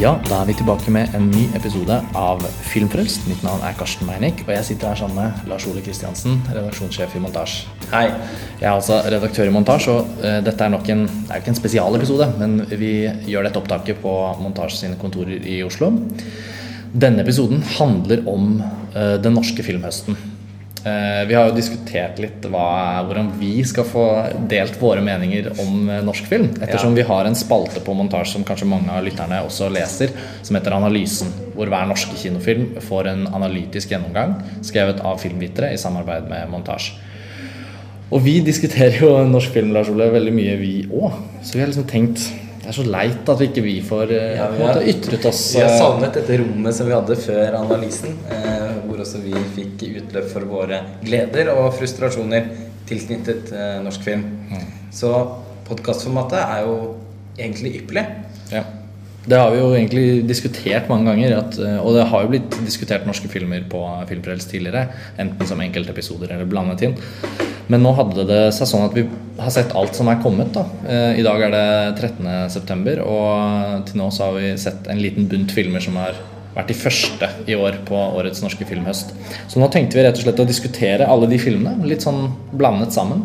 Ja, da er vi tilbake med en ny episode av Filmfrelst. Mitt navn er Karsten Meinick, og jeg sitter her sammen med Lars Ole Kristiansen, redaksjonssjef i Montasj. Hei. Jeg er altså redaktør i Montasj, og eh, dette er nok en, det er ikke en spesialepisode, men vi gjør dette opptaket på Montasj sine kontorer i Oslo. Denne episoden handler om uh, den norske filmhøsten. Eh, vi har jo diskutert litt hva, hvordan vi skal få delt våre meninger om eh, norsk film. Ettersom Ja. vi har en spalte på montasje som kanskje mange av lytterne også leser, som heter Analysen. Hvor hver norske kinofilm får en analytisk gjennomgang skrevet av filmvitere i samarbeid med montasje. Og vi diskuterer jo norsk film Lars Ole, veldig mye, vi òg. Så vi har liksom tenkt Det er så leit at vi ikke vi får eh, Ja, vi har- ytret oss. Vi har savnet dette rommet som vi hadde før analysen, eh, hvor også vi fikk utløp for våre gleder og frustrasjoner tilknyttet eh, norsk film. Mm. Så podkastformatet er jo egentlig ypperlig. Ja. Det har vi jo egentlig diskutert mange ganger. At, eh, og det har jo blitt diskutert norske filmer på Filmfrelst tidligere. Enten som enkeltepisoder eller blandet inn. Men nå hadde det seg sånn at vi har sett alt som er kommet. Da. Eh, I dag er det 13.9, og til nå så har vi sett en liten bunt filmer som har vært de første i år på årets norske filmhøst. Så nå tenkte vi rett og slett å diskutere alle de filmene, litt sånn blandet sammen.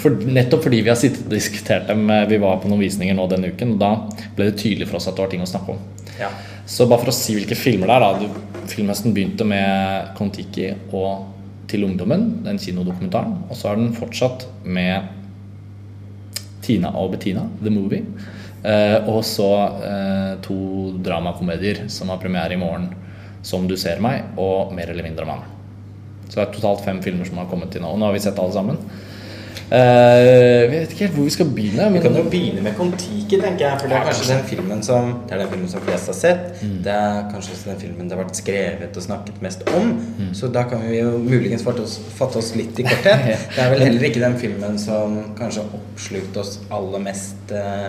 For, nettopp fordi vi har sittet og diskutert dem. eh, Vi var på noen visninger nå denne uken, og da ble det tydelig for oss at det var ting å snakke om. Ja. Så bare for å si hvilke filmer det er, da. Filmhøsten begynte med Kon-Tiki og Til ungdommen, den kinodokumentaren. Og så har den fortsatt med Tina og Bettina, The Movie. Eh, og så eh, to dramakomedier som har premiere i morgen. Som du ser meg, og Mer eller mindre mann. Så det er totalt fem filmer som har kommet til nå. Og nå har vi sett alle sammen. Eh, vi vet ikke helt hvor vi skal begynne. Vi kan jo begynne med Kon-Tiki, tenker jeg. For det er kanskje den filmen som Det er den filmen som flest har sett. Mm. Det er kanskje også den filmen det har vært skrevet og snakket mest om. Mm. Så da kan vi jo muligens fatte oss, fatte oss litt i korthet. Det er vel heller ikke den filmen som kanskje oppslukte oss aller mest eh,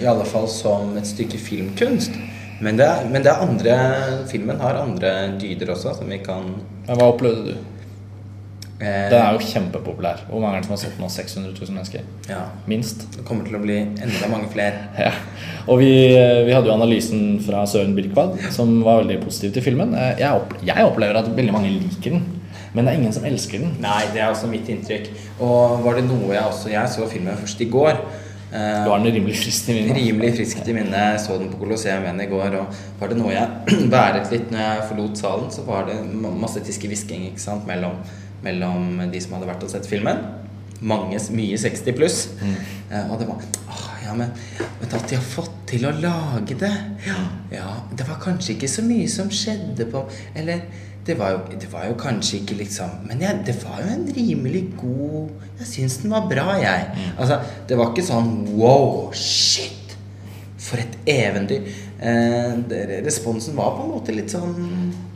I alle fall som et stykke filmkunst. Men det, er, men det er andre Filmen har andre dyder også, som vi kan Men hva opplevde du? eh, Den er jo kjempepopulær. Hvor mange er det som har sett den nå? 600 000 mennesker? Ja. Minst. Det kommer til å bli enda mange flere. Ja. Og vi, vi hadde jo analysen fra Søren Birkvad, som var veldig positiv til filmen. Eh, Jeg, opp, jeg opplever at veldig mange liker den, men det er ingen som elsker den. Nei, det er også mitt inntrykk. Og var det noe jeg også Jeg så filmen først i går. Eh, Du har den rimelig frisk i minnet. Rimelig friskt i minne. Jeg så den på Colosseum igjen i går. Og var det noe jeg været litt når jeg forlot salen, så var det masse tiske-hvisking ikke sant, mellom, mellom de som hadde vært og sett filmen. Mange, mye 60 pluss. Mm. og det var Åh, ja, men vet du, At de har fått til å lage det ja, ja, Det var kanskje ikke så mye som skjedde på Eller det var, jo, det var jo kanskje ikke liksom Men jeg, det var jo en rimelig god Jeg syns den var bra, jeg. Altså, det var ikke sånn wow, shit! For et eventyr. Eh, responsen var på en måte litt sånn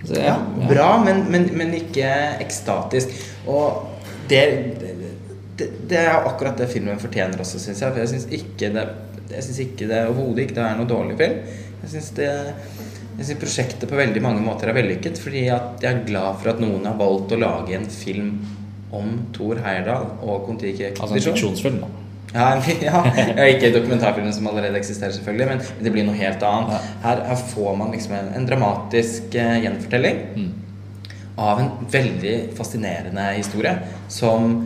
Så, ja, ja, bra, men, men, men ikke ekstatisk. Og det, det, det, er akkurat det filmen fortjener også, syns jeg. For jeg syns ikke det Jeg synes ikke det overhodet ikke det er noe dårlig film. Jeg syns det jeg synes prosjektet på veldig mange måter er vellykket, fordi at jeg er glad for at noen har valgt å lage en film om Thor Heyerdahl og Kon-Tiki Altså en fiksjonsfilm, da. Ja, en- ja, ikke dokumentarfilmen som allerede eksisterer, selvfølgelig, men det blir noe helt annet. Her, her får man liksom en, en dramatisk uh, gjenfortelling av en veldig fascinerende historie som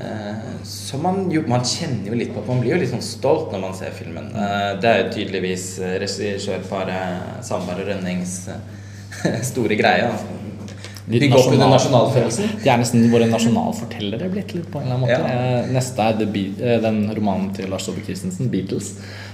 eh, som man jo Man kjenner jo litt på at man blir jo litt sånn stolt når man ser filmen. Eh, det er jo tydeligvis eh, regissørparet Sandberg og Rønnings store greie. Altså. Bygge opp under nasjonal- nasjonalfølelsen. De er nesten våre nasjonalfortellere blitt litt på en eller annen måte. Ja. Neste er Be den romanen til Lars Saabye Christensen, 'Beatles'.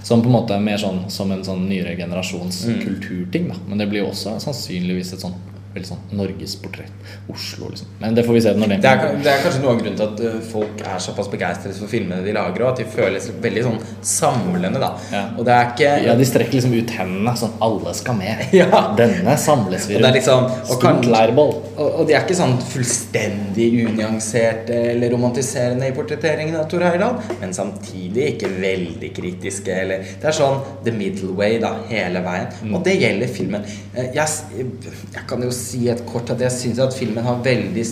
Som på en måte er mer sånn som en sånn nyere generasjons Mm. kulturting. da Men det blir jo også sannsynligvis et sånn veldig sånn norgesportrett. Oslo, liksom. Men det får vi se når den Det er, det er kanskje noe av grunnen til at uh, folk er såpass begeistret for filmene de lager, og at de føles veldig sånn samlende, da. Ja. Og det er ikke Ja, de strekker liksom ut hendene sånn Alle skal med. Ja. Denne samles vi er liksom- Stort leirbål. og, og de er ikke sånn fullstendig unyanserte eller romantiserende i portretteringen av Tor Heyerdahl, men samtidig ikke veldig kritiske. Eller, det er sånn the middle way da, hele veien. Mm. Og det gjelder filmen. Eh, Jeg, jeg kan jo si et kort at jeg syns at filmen har veldig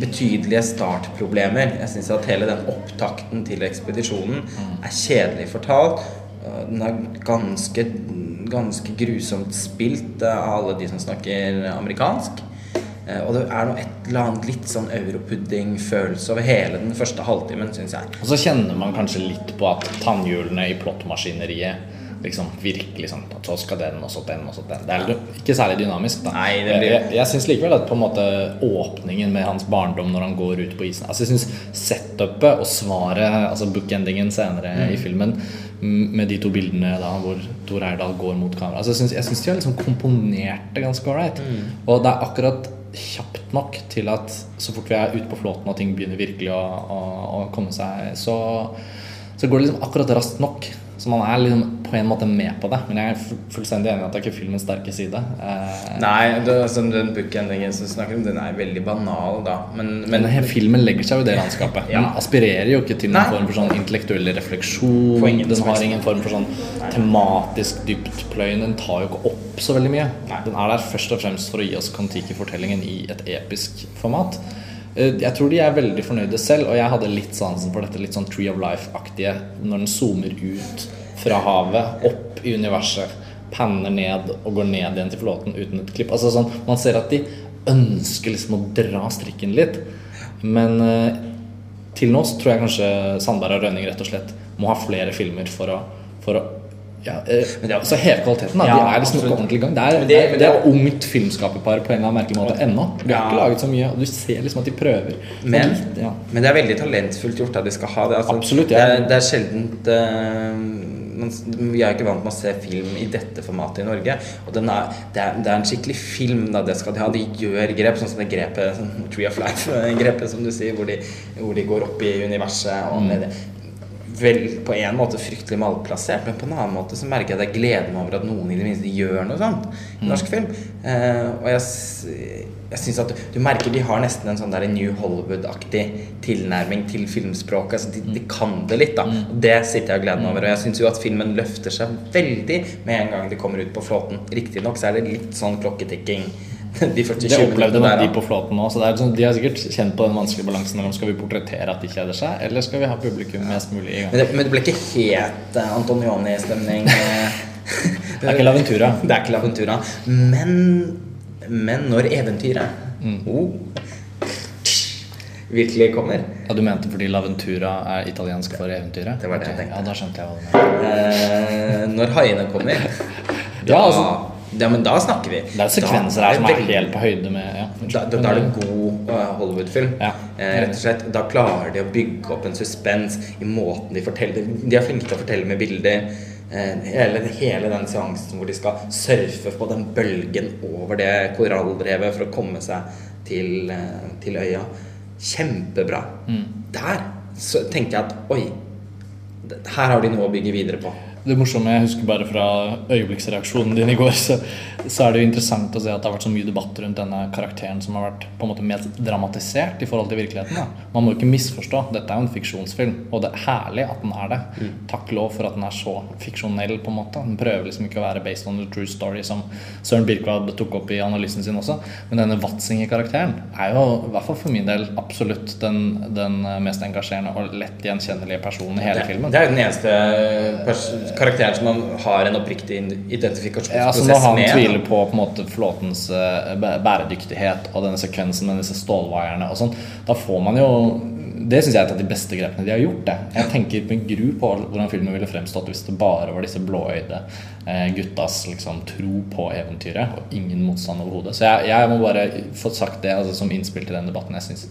betydelige startproblemer. Jeg syns at hele den opptakten til ekspedisjonen er kjedelig fortalt. Eh, Den er ganske ganske grusomt spilt av alle de som snakker amerikansk. Eh, Og det er noe et eller annet litt sånn europudding-følelse over hele den første halvtimen, syns jeg. Og så kjenner man kanskje litt på at tannhjulene i plottmaskineriet liksom virkelig sånn Så skal den, og så den, og så den. Det er ikke særlig dynamisk. Da. Nei, det blir- Jeg, jeg syns likevel at på en måte åpningen med hans barndom når han går ut på isen Altså Jeg syns setupet og svaret, altså bookendingen senere i filmen, med de to bildene da hvor Tor Eirdal går mot kamera altså Jeg syns, de har liksom komponert det ganske ålreit. Og det er akkurat kjapt nok til at så fort vi er ute på flåten og ting begynner virkelig å, å, å komme seg, så, så går det liksom akkurat raskt nok. Så man er liksom på en måte med på det. Men jeg er fullstendig enig i at det er ikke filmens sterke side. Eh, Nei, det, altså, den bookendingen som du snakker om, den er veldig banal, da. Men, men men filmen legger seg jo i det landskapet. Ja. Den aspirerer jo ikke til noen Nei. form for sånn intellektuell refleksjon. Den har ingen form for sånn tematisk dyptpløyende. Den tar jo ikke opp så veldig mye. Nei. Den er der først og fremst for å gi oss Kon-Tiki-fortellingen i et episk format. Eh, Jeg tror de er veldig fornøyde selv, og jeg hadde litt sansen for dette litt sånn Tree of Life-aktige når den zoomer ut fra havet, opp i universet, panner ned og går ned igjen til flåten uten et klipp. Altså sånn, Man ser at de ønsker liksom å dra strikken litt, men eh, til nå så tror jeg kanskje Sandberg og Rønning rett og slett må ha flere filmer for å, for å ja, eh, er- altså heve kvaliteten. Da. Ja, de er liksom ikke ordentlig i gang. Det er, det, det- det er ungt filmskaperpar på en eller annen merkelig måte ennå. De har Ja. ikke laget så mye, og du ser liksom at de prøver. Men, litt, ja. men det er veldig talentfullt gjort at de skal ha det. Altså, Absolutt, det, er, det er sjeldent uh, Vi er ikke vant med å se film i dette formatet i Norge. Og den er, det, er, det er en skikkelig film, da, det skal de ha. De gjør grep, sånn som det grepet sånn Tree of Life-grepet, som du sier, hvor de, hvor de går opp i universet. Og med det. Vel, på en måte fryktelig malplassert, men på en annen måte så merker jeg at jeg gleder meg over at noen i det minste gjør noe sånt i norsk film. Eh, og jeg, jeg synes at du, du merker de har nesten en sånn der New Hollywood-aktig tilnærming til filmspråket. Altså de, de kan det litt, da. Og det sitter jeg og gleder meg over. Og jeg syns jo at filmen løfter seg veldig med en gang de kommer ut på flåten. Riktignok så er det litt sånn klokketikking de første Det opplevde nok de på flåten er sånn, de har sikkert kjent på den vanskelige balansen mellom skal vi portrettere at de kjeder seg, eller skal vi ha publikum mest mulig i gang. Men det, men det ble ikke helt uh, Antonioni-stemning. eh. Det er ikke Laventura. Det er ikke Laventura. Men, men når eventyret Mm. oh, virkelig kommer Ja, Du mente fordi Laventura er italiensk for eventyret? Det var det jeg tenkte. Ja, da skjønte jeg hva du mente. Uh, Når haiene kommer da, Ja, altså- ja, men da snakker vi. Det er sekvenser her som er helt på høyde med ja, Da, da, da er det god uh, Hollywood-film. Ja. Eh, rett og slett, Da klarer de å bygge opp en suspens i måten de forteller De er flinke til å fortelle med bilder. Eh, hele, hele den seansen hvor de skal surfe på den bølgen over det korallrevet for å komme seg til, eh, til øya. Kjempebra. Mm. Der så tenkte jeg at oi, her har de noe å bygge videre på. Det morsomme, jeg husker bare fra øyeblikksreaksjonen din i går, så, så er det jo interessant å se at det har vært så mye debatt rundt denne karakteren som har vært på en måte mer dramatisert i forhold til virkeligheten. Da. Man må jo ikke misforstå. Dette er jo en fiksjonsfilm, og det er herlig at den er det. Takk lov for at den er så fiksjonell, på en måte. Den prøver liksom ikke å være based on the true story, som Søren Birkvad tok opp i analysen sin også. Men denne Watzinger-karakteren er jo, i hvert fall for min del, absolutt den, den mest engasjerende og lett gjenkjennelige personen i hele Det, filmen. det er jo den eneste pers karakteren som man har en oppriktig identifikasjonsprosess med. Ja, så når han med. tviler på på måte flåtens eh, bæredyktighet og denne sekvensen med disse stålvaierne og sånn, da får man jo Det syns jeg er et av de beste grepene de har gjort. det Jeg tenker med gru på hvordan filmen ville fremstått hvis det bare var disse blåøyde eh, guttas liksom, tro på eventyret og ingen motstand overhodet. Så jeg, jeg må bare få sagt det altså, som innspill til den debatten. Jeg synes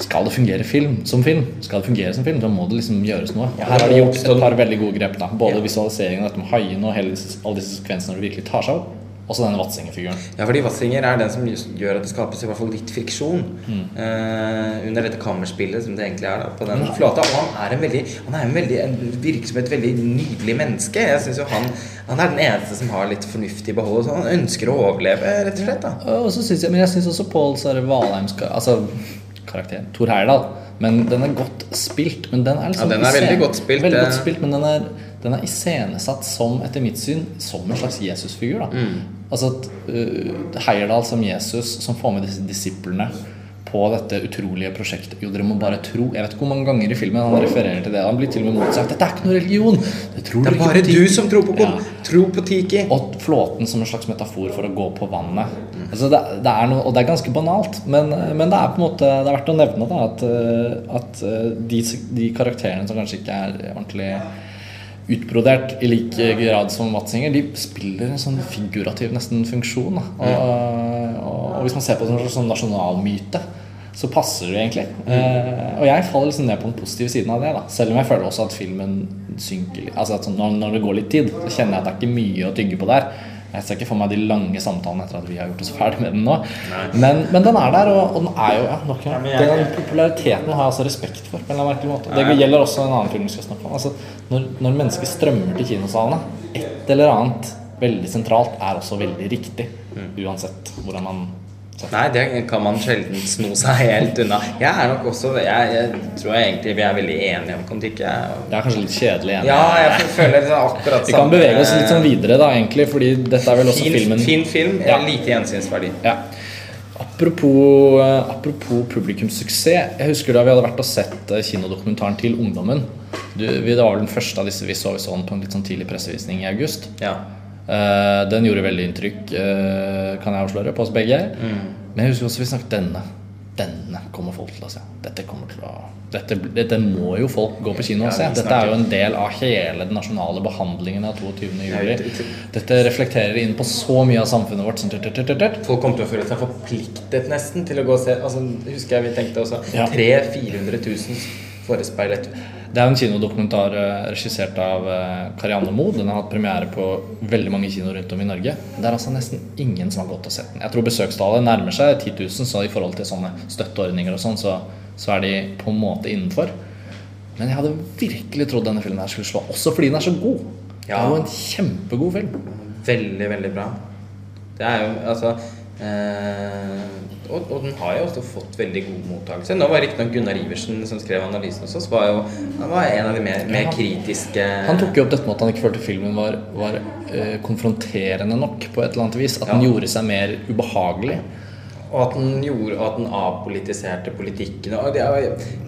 skal det fungere film som film, skal det fungere som film, da må det liksom gjøres noe. Ja, Her har de gjort et par veldig gode grep. da Både visualiseringen av dette med haiene og hele alle disse sekvensene når det virkelig tar seg opp. Og så denne vatsinger-figuren. Ja, fordi vatsinger er den som gjør at det skapes i hvert fall litt friksjon Mm. uh, under dette kammerspillet, som det egentlig er da, på den flåta. Og han er en veldig Han er en veldig en, virker som et veldig nydelig menneske. Jeg synes jo han Han er den eneste som har litt fornuft i behold. Så han ønsker å overleve, rett og slett. da Og så synes jeg, men jeg syns også Pål Sverre Valheim skal Altså karakteren Thor Heyerdahl. Men den er godt spilt. Men den er liksom Ja, den er veldig godt spilt, Veldig godt spilt, men den er, den er iscenesatt som, etter mitt syn, som en slags Jesusfigur. Mm. Altså at uh, Heyerdahl som Jesus, som får med disse disiplene på dette utrolige prosjektet. Jo, dere må bare tro. Jeg vet ikke hvor mange ganger i filmen han refererer til det. Han blir til og med motsagt. Dette er ikke noe religion! Det, tror Det er bare du som tror på Ja. Tro på Tiki. Og flåten som en slags metafor for å gå på vannet. Altså det, det er noe, og det er ganske banalt, men, men det er på en måte Det er verdt å nevne da, at, eh, at eh, de, de karakterene som kanskje ikke er ordentlig utbrodert i like grad som Watzinger, de spiller en sånn figurativ nesten funksjon. Og, og, og hvis man ser på det som en sånn nasjonalmyte, så passer det egentlig. Eh, og jeg faller liksom ned på den positive siden av det. da Selv om jeg føler også at filmen synker. Altså at sånn, når, når det går litt tid, så kjenner jeg at det er ikke mye å tygge på der. Jeg ser ikke for meg de lange samtalene etter at vi har gjort oss ferdig med den nå. Men, men, den er der, og, og den er jo ja, nok, ja, Den populariteten har jeg altså respekt for. på en merkelig måte Det gjelder også en annen film vi skal snakke om. Altså, når, når mennesker strømmer til kinosalene, et eller annet veldig sentralt er også veldig riktig. Mm. Uansett hvordan man Nei, det kan man sjelden sno seg helt unna. Jeg er nok også Jeg, jeg tror jeg egentlig vi er veldig enige om Kon-Tiki. Det er kanskje litt kjedelig enige. Ja, jeg føler det akkurat samme Vi kan bevege oss litt sånn videre, da, egentlig, fordi dette er vel også fin, filmen Fin film, ja. lite gjensynsverdi. Ja. Apropos, uh, apropos publikumssuksess. Jeg husker da vi hadde vært og sett uh, kinodokumentaren til Ungdommen. Du, det var den første av disse vi så, vi så den på en litt sånn tidlig pressevisning i august. Ja. Uh, den gjorde veldig inntrykk, uh, kan jeg avsløre, på oss begge. Mm. Men jeg husker også vi snakket denne. Denne kommer folk til å se. Dette, til å, dette, dette må jo folk gå på kino og se. Dette er jo en del av hele den nasjonale behandlingen av 22. juli. Dette reflekterer inn på så mye av samfunnet vårt. Folk kommer til å føle seg forpliktet nesten til å gå og se. Altså, husker jeg vi tenkte også 300 000-400 000 forespeilet det er en kinodokumentar eh, regissert av eh, Karianne Moe. Den har hatt premiere på veldig mange kinoer rundt om i Norge. Det er altså nesten ingen som har gått og sett den. Jeg tror besøkstallet nærmer seg 10 000, så i forhold til sånne støtteordninger og sånn, så, så, er de på en måte innenfor. Men jeg hadde virkelig trodd denne filmen her skulle slå, også fordi den er så god. Ja. Det er jo en kjempegod film. Veldig, veldig bra. Det er jo altså og, og, den har jo også fått veldig god mottakelse. Nå var riktignok Gunnar Iversen, som skrev analysen hos oss, var jo han var en av de mer, mer kritiske Han tok jo opp dette med at han ikke følte filmen var, var uh, konfronterende nok på et eller annet vis. At ja. den gjorde seg mer ubehagelig. Og at den, gjorde, at den avpolitiserte politikken. Og det,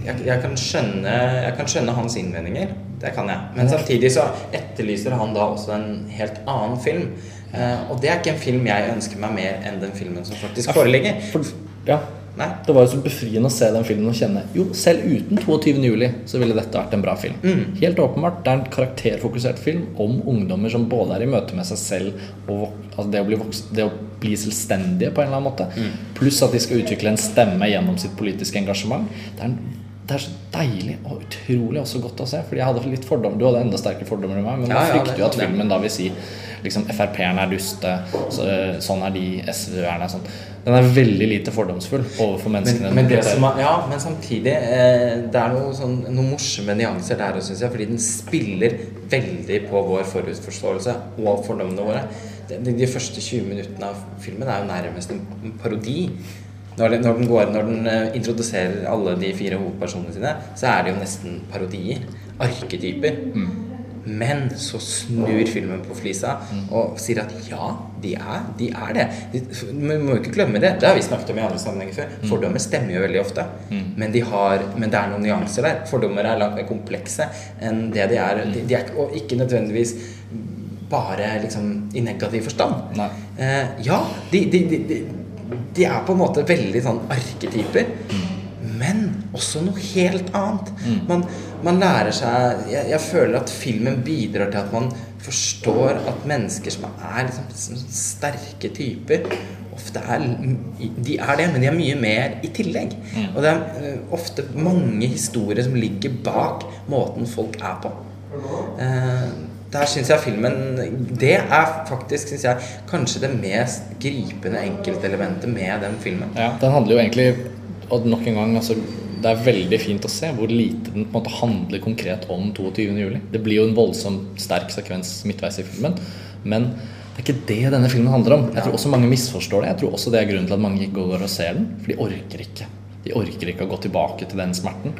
jeg, jeg, kan skjønne, jeg kan skjønne hans innvendinger. Det kan jeg. Men samtidig så etterlyser han da også en helt annen film. Uh, og det er ikke en film jeg ønsker meg mer enn den filmen som faktisk foreligger. For, ja. Nei. Det var jo så befriende å se den filmen og kjenne Jo, selv uten 22. juli så ville dette vært en bra film. Mm. Helt åpenbart. Det er en karakterfokusert film om ungdommer som både er i møte med seg selv og altså det, å bli det, å bli selvstendige på en eller annen måte. Mm. Pluss at de skal utvikle en stemme gjennom sitt politiske engasjement. Det er en det er så deilig og utrolig også godt å se. Fordi jeg hadde litt fordommer Du hadde enda sterkere fordommer enn meg, men ja, man frykter jo at filmen da vil si liksom Frp-erne er duste, så, sånn er de, SV-erne er sånn. Den er veldig lite fordomsfull overfor menneskene. Men, men, er, ja, men samtidig eh, Det er noe sånn, noen morsomme nyanser der òg, syns jeg. Fordi den spiller veldig på vår forutforståelse og fordommene våre. De, de, første 20 minuttene av filmen er jo nærmest en parodi. Når, det, når, den går, når den uh, introduserer alle de fire hovedpersonene sine, så er det jo nesten parodier. Arketyper. Mm. Men så snur filmen på flisa og sier at ja, de er, de er det. Vi må jo ikke glemme det. Det har vi snakket om i andre sammenhenger før. Mm. Fordommer stemmer jo veldig ofte. Mm. Men, de har, men, det er noen nyanser der. Fordommer er langt mer komplekse enn det de er. De, de er og ikke nødvendigvis bare liksom i negativ forstand. Eh, ja, de, de, de, er på en måte veldig sånn arketyper. Mm men også noe helt annet. Mm. Man, man, lærer seg jeg, jeg, føler at filmen bidrar til at man forstår at mennesker som er liksom, sterke typer Ofte er De er det, men de er mye mer i tillegg. Mm. Og det er uh, ofte mange historier som ligger bak måten folk er på. Uh, der syns jeg filmen Det er faktisk, syns jeg, kanskje det mest gripende enkeltelementet med den filmen. Ja, Den handler jo egentlig og nok en gang, altså, det er veldig fint å se hvor lite den på en måte handler konkret om 22.07. Det blir jo en voldsomt sterk sekvens midtveis i filmen, men det er ikke det denne filmen handler om. Jeg tror også mange misforstår det. Jeg tror også det er grunnen til at mange ikke går og ser den. For de orker ikke. De orker ikke å gå tilbake til den smerten.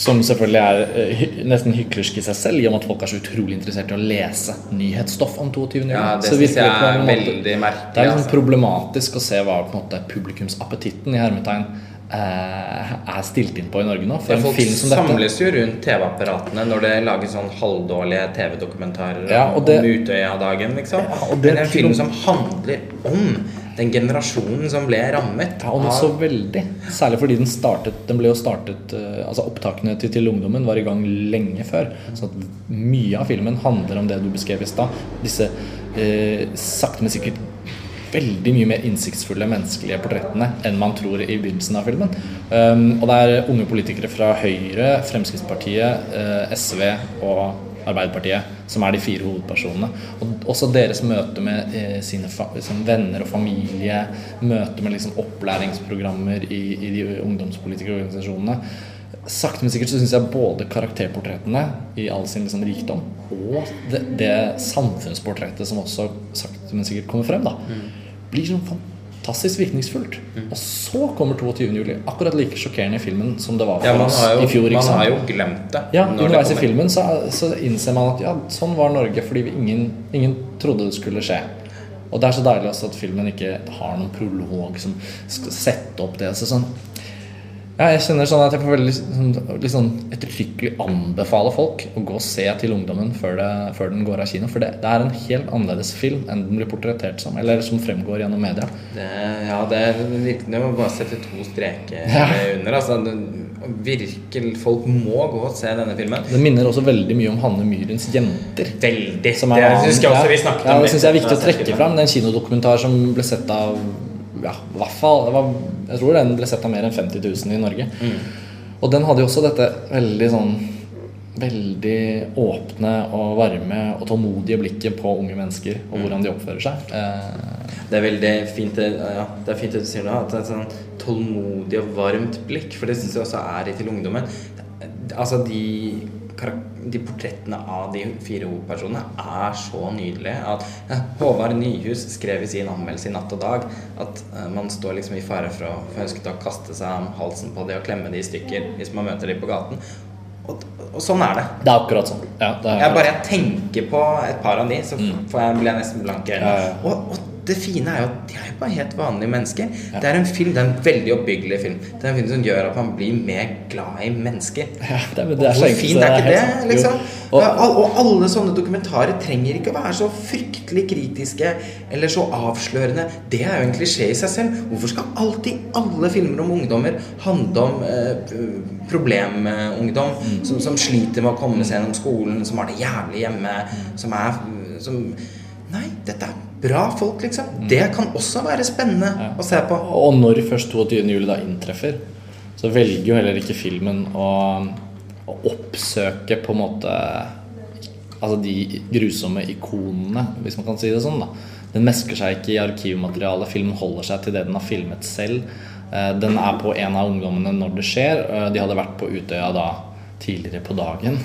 Som selvfølgelig er uh, nesten hyklersk i seg selv, i og med at folk er så utrolig interessert i å lese nyhetsstoff om 22. juli. Ja, det syns jeg er veldig merkelig. Det er liksom altså. problematisk å se hva på en måte publikumsappetitten i hermetegn eh, er stilt inn på i Norge nå. For Ja, en folk film som dette samles jo rundt TV-apparatene når det lages sånn halvdårlige TV-dokumentarer Ja, om Utøya-dagen, liksom. Ja, Men en film som handler om den generasjonen som ble rammet Ja, og noe så veldig. Særlig fordi den startet Den ble jo startet eh, Altså Opptakene til Til ungdommen var i gang lenge før. Så mye av filmen handler om det du beskrev i stad. Disse eh, sakte, men sikkert veldig mye mer innsiktsfulle menneskelige portrettene enn man tror i begynnelsen av filmen. Um, og det er unge politikere fra Høyre, Fremskrittspartiet, eh, SV og Arbeiderpartiet som er de fire hovedpersonene. Og også deres møte med eh, sine, liksom venner og familie, møte med liksom opplæringsprogrammer i, i de ungdomspolitikerorganisasjonene. Sakte, men sikkert så syns jeg både karakterportrettene i all sin liksom rikdom og det, det samfunnsportrettet som også sakte, men sikkert kommer frem, da, blir sånn fantastisk virkningsfullt. Og så kommer 22. juli, akkurat like sjokkerende i filmen som det var for Ja, oss jo, i fjor. man har jo glemt det. Ja, underveis i filmen så, så innser man at ja, sånn var Norge fordi vi ingen, ingen trodde det skulle skje. Og det er så deilig også at filmen ikke har noen prolog som skal sette opp det. Så sånn, ja, jeg kjenner sånn at jeg får veldig sånn, litt sånn ettertrykkelig anbefale folk å gå og se til ungdommen før, det, før den går av kino. For det, det er en helt annerledes film enn den blir portrettert som, eller som fremgår gjennom media. Det, ja, det virker som å bare sette to streker Ja. under. Altså, det, virkelig, folk må gå og se denne filmen. Den minner også veldig mye om Hanne Myrens 'Jenter'. Veldig. Er, det syns jeg også vi snakket ja, om. Det syns jeg er viktig å trekke fram. Det er en kinodokumentar som ble sett av ja, hvert fall det var, Jeg tror den ble sett av mer enn 50 000 i Norge. Og den hadde jo også dette veldig sånn Veldig åpne og varme og tålmodige blikket på unge mennesker og hvordan de oppfører seg. Eh, Det er veldig fint ja, det er fint det du sier nå, at det er et sånn tålmodig og varmt blikk. For det syns jeg også er i til ungdommen. Altså de, de portrettene av de fire hovedpersonene er så nydelige. At ja, Håvard Nyhus skrev i sin anmeldelse i Natt og Dag at eh, man står liksom i fare for å for ønsket å kaste seg om halsen på de og klemme de i stykker hvis man møter de på gaten. Og, og sånn er det. det er akkurat sånn. Ja, det er Jeg bare jeg tenker på et par av de, så får jeg, blir jeg nesten blank i øynene. Og, og det fine er jo at de er jo bare helt vanlige mennesker. Det er en film, det er en veldig oppbyggelig film. Det er en film som gjør at man blir mer glad i mennesker. Ja, det er- det er så Hvor fint er ikke helt det? liksom? Og- Og, alle sånne dokumentarer trenger ikke å være så fryktelig kritiske eller så avslørende. Det er jo en klisjé i seg selv. Hvorfor skal alltid alle filmer om ungdommer handle om eh, problemungdom Mm. som, som sliter med å komme seg gjennom skolen, som har det jævlig hjemme, Mm. som er som, Nei, dette er bra folk, liksom. Mm. Det kan også være spennende å se på. Og når først 22. juli da inntreffer, så velger jo heller ikke filmen å, å oppsøke på en måte Altså de grusomme ikonene, hvis man kan si det sånn. da Den mesker seg ikke i arkivmaterialet. Filmen holder seg til det den har filmet selv. Eh, Den er på en av ungdommene når det skjer. Eh, De hadde vært på Utøya da tidligere på dagen.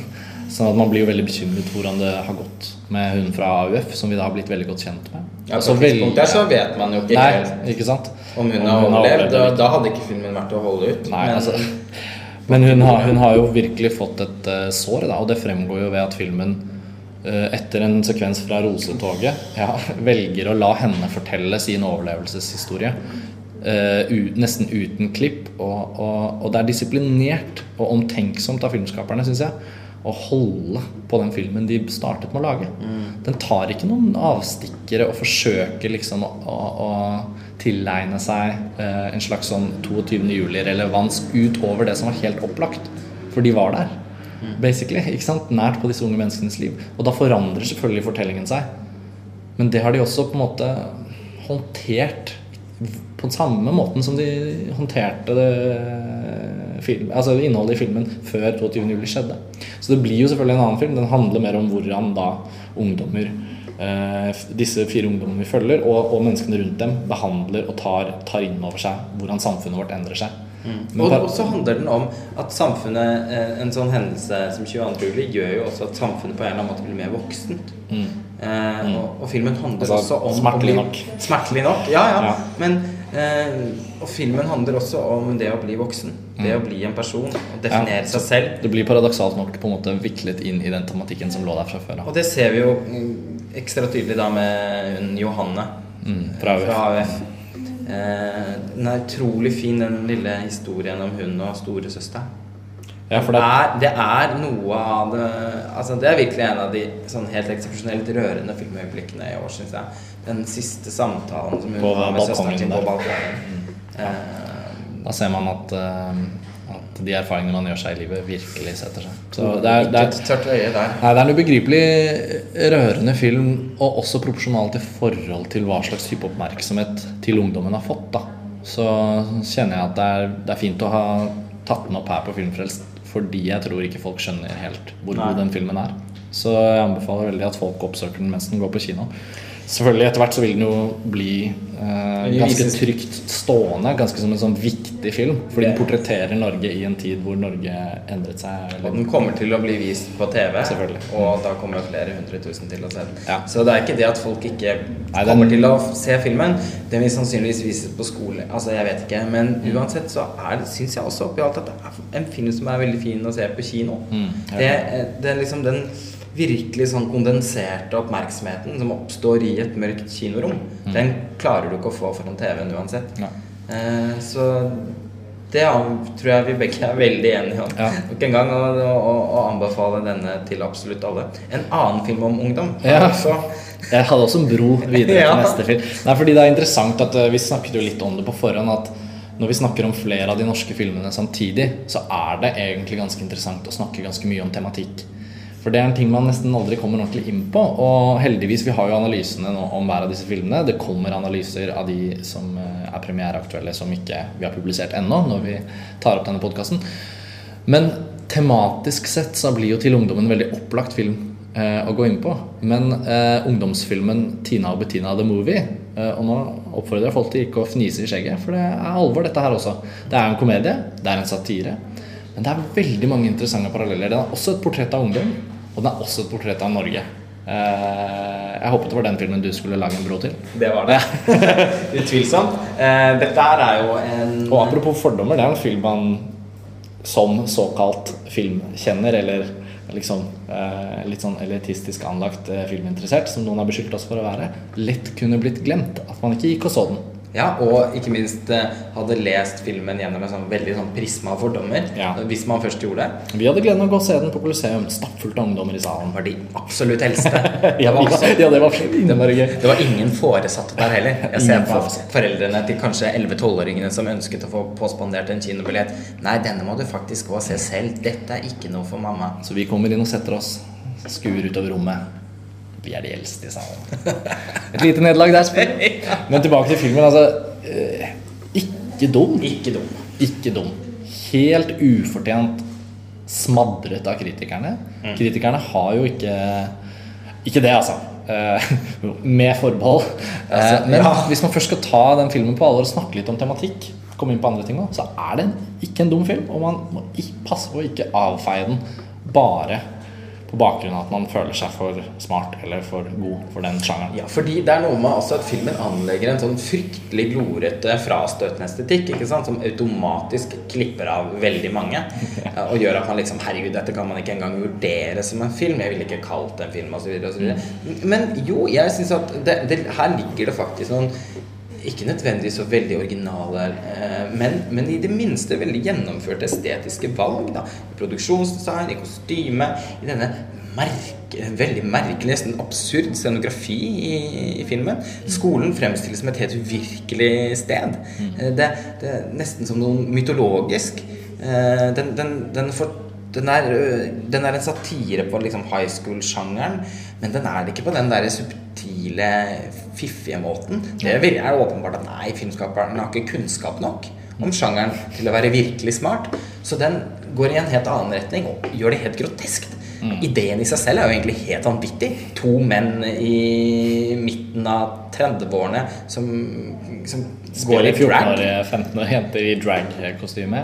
Sånn at man blir jo veldig bekymret hvordan det har gått med hun fra AUF, som vi da har blitt veldig godt kjent med. Ja, på tidspunktet der så vet man jo ikke Nei, helt ikke sant? om hun Om hun har overlevd. overlevd Da, da hadde ikke filmen vært å holde ut. Nei, men, altså Men hun har, hun har jo virkelig fått et uh, sår, da, og det fremgår jo ved at filmen eh, etter en sekvens fra Rosetoget ja, velger å la henne fortelle sin overlevelseshistorie. Uh, nesten uten klipp. Og, og, og det er disiplinert og omtenksomt av filmskaperne, syns jeg, å holde på den filmen de startet med å lage. Den tar ikke noen avstikkere og forsøker liksom å, å, å tilegne seg eh, en slags sånn 22. juli-relevans utover det som var helt opplagt. For de var der, basically. ikke sant? Nært på disse unge menneskenes liv. Og da forandrer selvfølgelig fortellingen seg. Men det har de også på en måte håndtert på den samme måten som de håndterte det film, altså innholdet i filmen før 22. juli skjedde. Så det blir jo selvfølgelig en annen film. Den handler mer om hvordan da ungdommer eh, disse fire ungdommene vi følger, og, og menneskene rundt dem, behandler og tar, tar inn over seg hvordan samfunnet vårt endrer seg. Mm. Og så handler den om at samfunnet eh, En sånn hendelse som 22. juli gjør jo også at samfunnet på en eller annen måte blir mer voksent. Eh, og, og filmen handler Mm. Altså, også om smertelig bli- nok. Smertelig nok, ja, ja. Ja. Men eh, Og filmen handler også om det å bli voksen. Det å bli en person. Og definere Mm. Ja. seg selv. Det blir paradoksalt nok på en måte viklet inn i den tematikken som lå der fra før av. Og det ser vi jo mm, ekstra tydelig da med Johanne Mm, fra AUF. AUF. Eh, den er utrolig fin, den lille historien om hun og storesøster. Ja, for det, er, det er noe av det Altså Det er virkelig en av de sånn helt eksepsjonelt rørende filmøyeblikkene i år, syns jeg. Den siste samtalen som hun På har med søsteren sin på der. Ja. Eh, da ser man at, eh, at de erfaringene man gjør seg i livet, virkelig setter seg. Så det er, det er, det er. Nei, det er en ubegripelig rørende film, og også proporsjonalt i forhold til hva slags type oppmerksomhet til ungdommen har fått. da. Så kjenner jeg at det er, det er fint å ha tatt den opp her på Filmfrelst, fordi jeg tror ikke folk skjønner helt hvor god den filmen er. Så jeg anbefaler veldig at folk oppsøker den mens den går på kino. Selvfølgelig Etter hvert så vil den jo bli eh, ganske trygt stående, ganske som en sånn viktig film. Fordi den portretterer Norge i en tid hvor Norge endret seg. Og den kommer til å bli vist på TV, Selvfølgelig. og da kommer flere hundre tusen til å se den. Ja. Så det er ikke det at folk ikke Nei, den- kommer til å se filmen. Den vil sannsynligvis vises på skole. Altså, jeg vet ikke. Men Mm. uansett så syns jeg også oppi alt at det er en film som er veldig fin å se på kino. Mm, det, eh, det liksom den virkelig sånn kondenserte oppmerksomheten som oppstår i et mørkt kinorom. Mm. Den klarer du ikke å få foran TV-en uansett. Ja. Eh, så det tror jeg vi begge er veldig enige om. Ja. Nok en gang å, å, å anbefale denne til absolutt alle. En annen film om ungdom. Ja. også Jeg hadde også en bro videre Ja. til neste film. Nei, fordi det er interessant at eh, Vi snakket jo litt om det på forhånd. At når vi snakker om flere av de norske filmene samtidig, så er det egentlig ganske interessant å snakke ganske mye om tematikk. For det er en ting man nesten aldri kommer ordentlig inn på. Og heldigvis, vi har jo analysene nå om hver av disse filmene. Det kommer analyser av de som eh, er premiereaktuelle, som ikke vi har publisert ennå, når vi tar opp denne podkasten. Men tematisk sett så blir jo Til ungdommen en veldig opplagt film eh, å gå inn på. Men eh, ungdomsfilmen 'Tina og Bettina the Movie' eh, Og nå oppfordrer jeg folk til ikke å fnise i skjegget, for det er alvor, dette her også. Det er en komedie, det er en satire. Men det er veldig mange interessante paralleller. Den er også et portrett av ungdom, og den er også et portrett av Norge. Eh, jeg håpet det var den filmen du skulle lage en bro til. Det var det. Utvilsomt. Eh, dette her er jo en Og apropos fordommer, det er en film man som såkalt filmkjenner, eller liksom eh, litt sånn elitistisk anlagt filminteressert, som noen har beskyldt oss for å være, lett kunne blitt glemt. At man ikke gikk og så den. Ja, og ikke minst eh, hadde lest filmen gjennom en sånn veldig sånn prisma av fordommer. Ja. Hvis man først gjorde det. Vi hadde gleden av å gå og se den på Colosseum, stappfullt av ungdommer i salen. var de absolutt eldste. Ja, Det ja, det var innmari gøy. det var ingen foresatte der heller. Jeg ser på foreldrene til kanskje 11-12-åringene som ønsket å få påspandert en kinobillett. Nei, denne må du faktisk gå og se selv. Dette er ikke noe for mamma. Så vi kommer inn og setter oss, skuer utover rommet. Vi er de eldste i salen. Et lite nederlag der. Men tilbake til filmen. Altså, eh, ikke dum. Ikke dum. Ikke dum. Helt ufortjent smadret av kritikerne. Mm. Kritikerne har jo ikke Ikke det, altså. Eh, med forbehold. Eh, Altså, men ja. hvis man først skal ta den filmen på alvor og snakke litt om tematikk, komme inn på andre ting også, så er det ikke en dum film. Og man må passe på å ikke avfeie den bare på bakgrunn av at man føler seg for smart eller for god for den sjangeren. Ja, fordi det er noe med også at filmen anlegger en sånn fryktelig glorete, frastøtende estetikk, ikke sant? som automatisk klipper av veldig mange. Og gjør at man liksom Herregud, dette kan man ikke engang vurdere som en film. Jeg ville ikke kalt det en film, osv. Men jo, jeg syns at det, det, her ligger det faktisk noen ikke nødvendigvis så veldig originale, eh, men, men i det minste veldig gjennomførte estetiske valg. Da. I produksjonsdesign, i kostyme, i denne merke, veldig merkelig, nesten absurd scenografi i, i filmen. Skolen fremstilles som et helt uvirkelig sted. Eh, Det, det er nesten som noe mytologisk. Eh, Den, den, den, for, den, er, den er en satire på liksom high school-sjangeren, men den er det ikke på den der subtile, fiffige måten. Det er åpenbart at nei, filmskaperen har ikke kunnskap nok om sjangeren til å være virkelig smart. Så den går i en helt annen retning og gjør det helt groteskt. Ideen i seg selv er jo egentlig helt vanvittig. To menn i midten av 30-årene som, som går i drag. 14-årige, 15-årige jenter i drag-kostyme.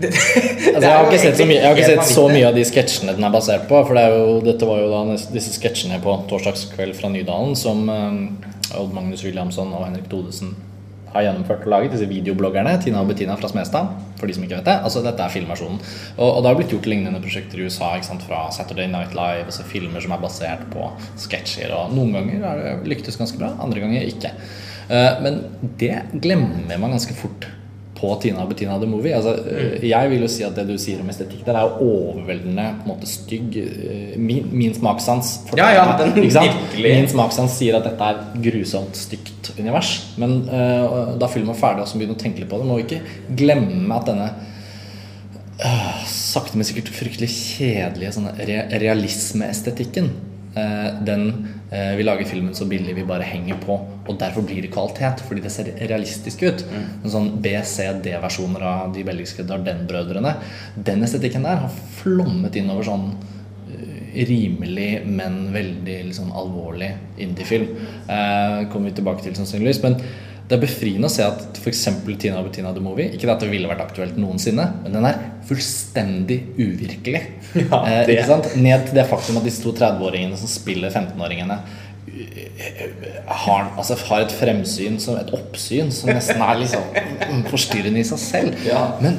Det, Altså, jeg har ikke sett, så mye, jeg har ikke sett så mye av de sketsjene den er basert på. For det er jo, dette var jo da disse sketsjene på torsdagskveld fra Nydalen som eh, Odd Magnus Williamson og Henrik Todesen har gjennomført og laget. Disse videobloggerne. Tina og Bettina fra Smestad. For de som ikke vet det. Altså, dette er filmversjonen. Og, og det har blitt gjort lignende prosjekter i USA. Ikke sant? Fra Saturday Night Live. Altså filmer som er basert på sketsjer. Og noen ganger har det lyktes ganske bra, andre ganger ikke. Eh, men det glemmer man ganske fort på Tina Bettina The Movie. Altså, eh, jeg vil jo si at det du sier om estetikk der, er jo overveldende på en måte stygg. Eh, Min, min smakssans Ja, ja, den. Min smakssans sier at dette er grusomt stygt univers. Men uh, da filmen er ferdig og så begynner å tenke litt på det, må vi ikke glemme at denne uh, sakte, men sikkert fryktelig kjedelige sånne re realismeestetikken Den eh, vi lager filmen så billig vi bare henger på, og derfor blir det kvalitet. Fordi det ser realistisk ut. En sånn B-C-D-versjoner av de belgiske Dardenne-brødrene. Den estetikken der har flommet innover sånn eh, rimelig, men veldig liksom, alvorlig indiefilm. Eh, kommer vi tilbake til sannsynligvis. Men det er befriende å se at f.eks. Tina og Bettina The Movie Ikke at det ville vært aktuelt noensinne, men den er fullstendig uvirkelig. Ja, eh, det- sant? Ned til det faktum at disse to 30-åringene som spiller 15-åringene, har, altså, har et fremsyn, som et oppsyn, som nesten er liksom forstyrrende i seg selv. Ja. Men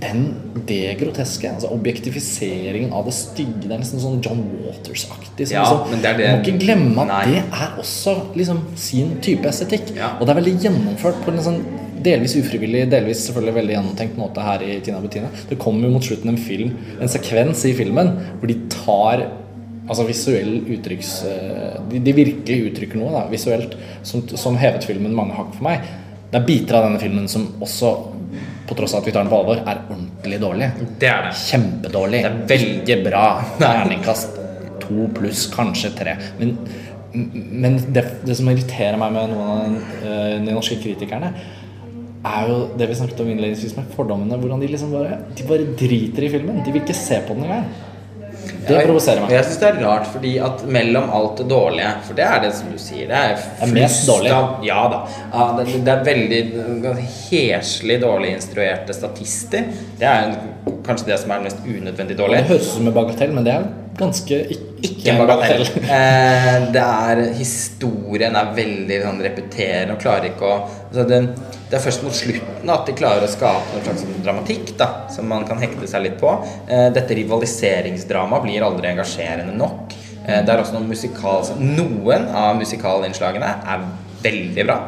den, det groteske, altså objektifiseringen av det stygge, det er nesten sånn John Waters-aktig. Ja, liksom- det det- Du må ikke glemme at Nei. det er også liksom sin type estetikk. Ja. Og det er veldig gjennomført på en sånn delvis ufrivillig, delvis selvfølgelig veldig gjennomtenkt måte her i Tina Bettina. Det kommer jo mot slutten en film, en sekvens i filmen hvor de tar Altså visuell uttrykks... eh, De, de virkelig uttrykker noe da, visuelt som, som hevet filmen mange hakk for meg. Det er biter av denne filmen som også, på tross av at vi tar den på alvor, er ordentlig dårlig. Det er det. Kjempedårlig. Det er veldig- Ikke bra. Terningkast to pluss, kanskje tre. Men, men det, det som irriterer meg med noen av eh, de norske kritikerne, er jo det vi snakket om innledningsvis med fordommene. Hvordan de liksom bare De bare driter i filmen. De vil ikke se på den engang. Det provoserer meg. Jeg syns det er rart, fordi at mellom alt det dårlige For det er det som du sier. Det er, mest flust dårlig. av- Ja da. Det, det er veldig heslig dårlig instruerte statister. Det er kanskje det som er mest unødvendig dårlig. det høres ut som en bagatell, men det er ganske ikke, en bagatell. Eh, det er Historien er veldig sånn repeterende og klarer ikke å altså det, det er først mot slutten at de klarer å skape noen slags sånn dramatikk da som man kan hekte seg litt på. Eh, dette rivaliseringsdramaet blir aldri engasjerende nok. Eh, det er også noen musikal Noen av musikalinnslagene er veldig bra.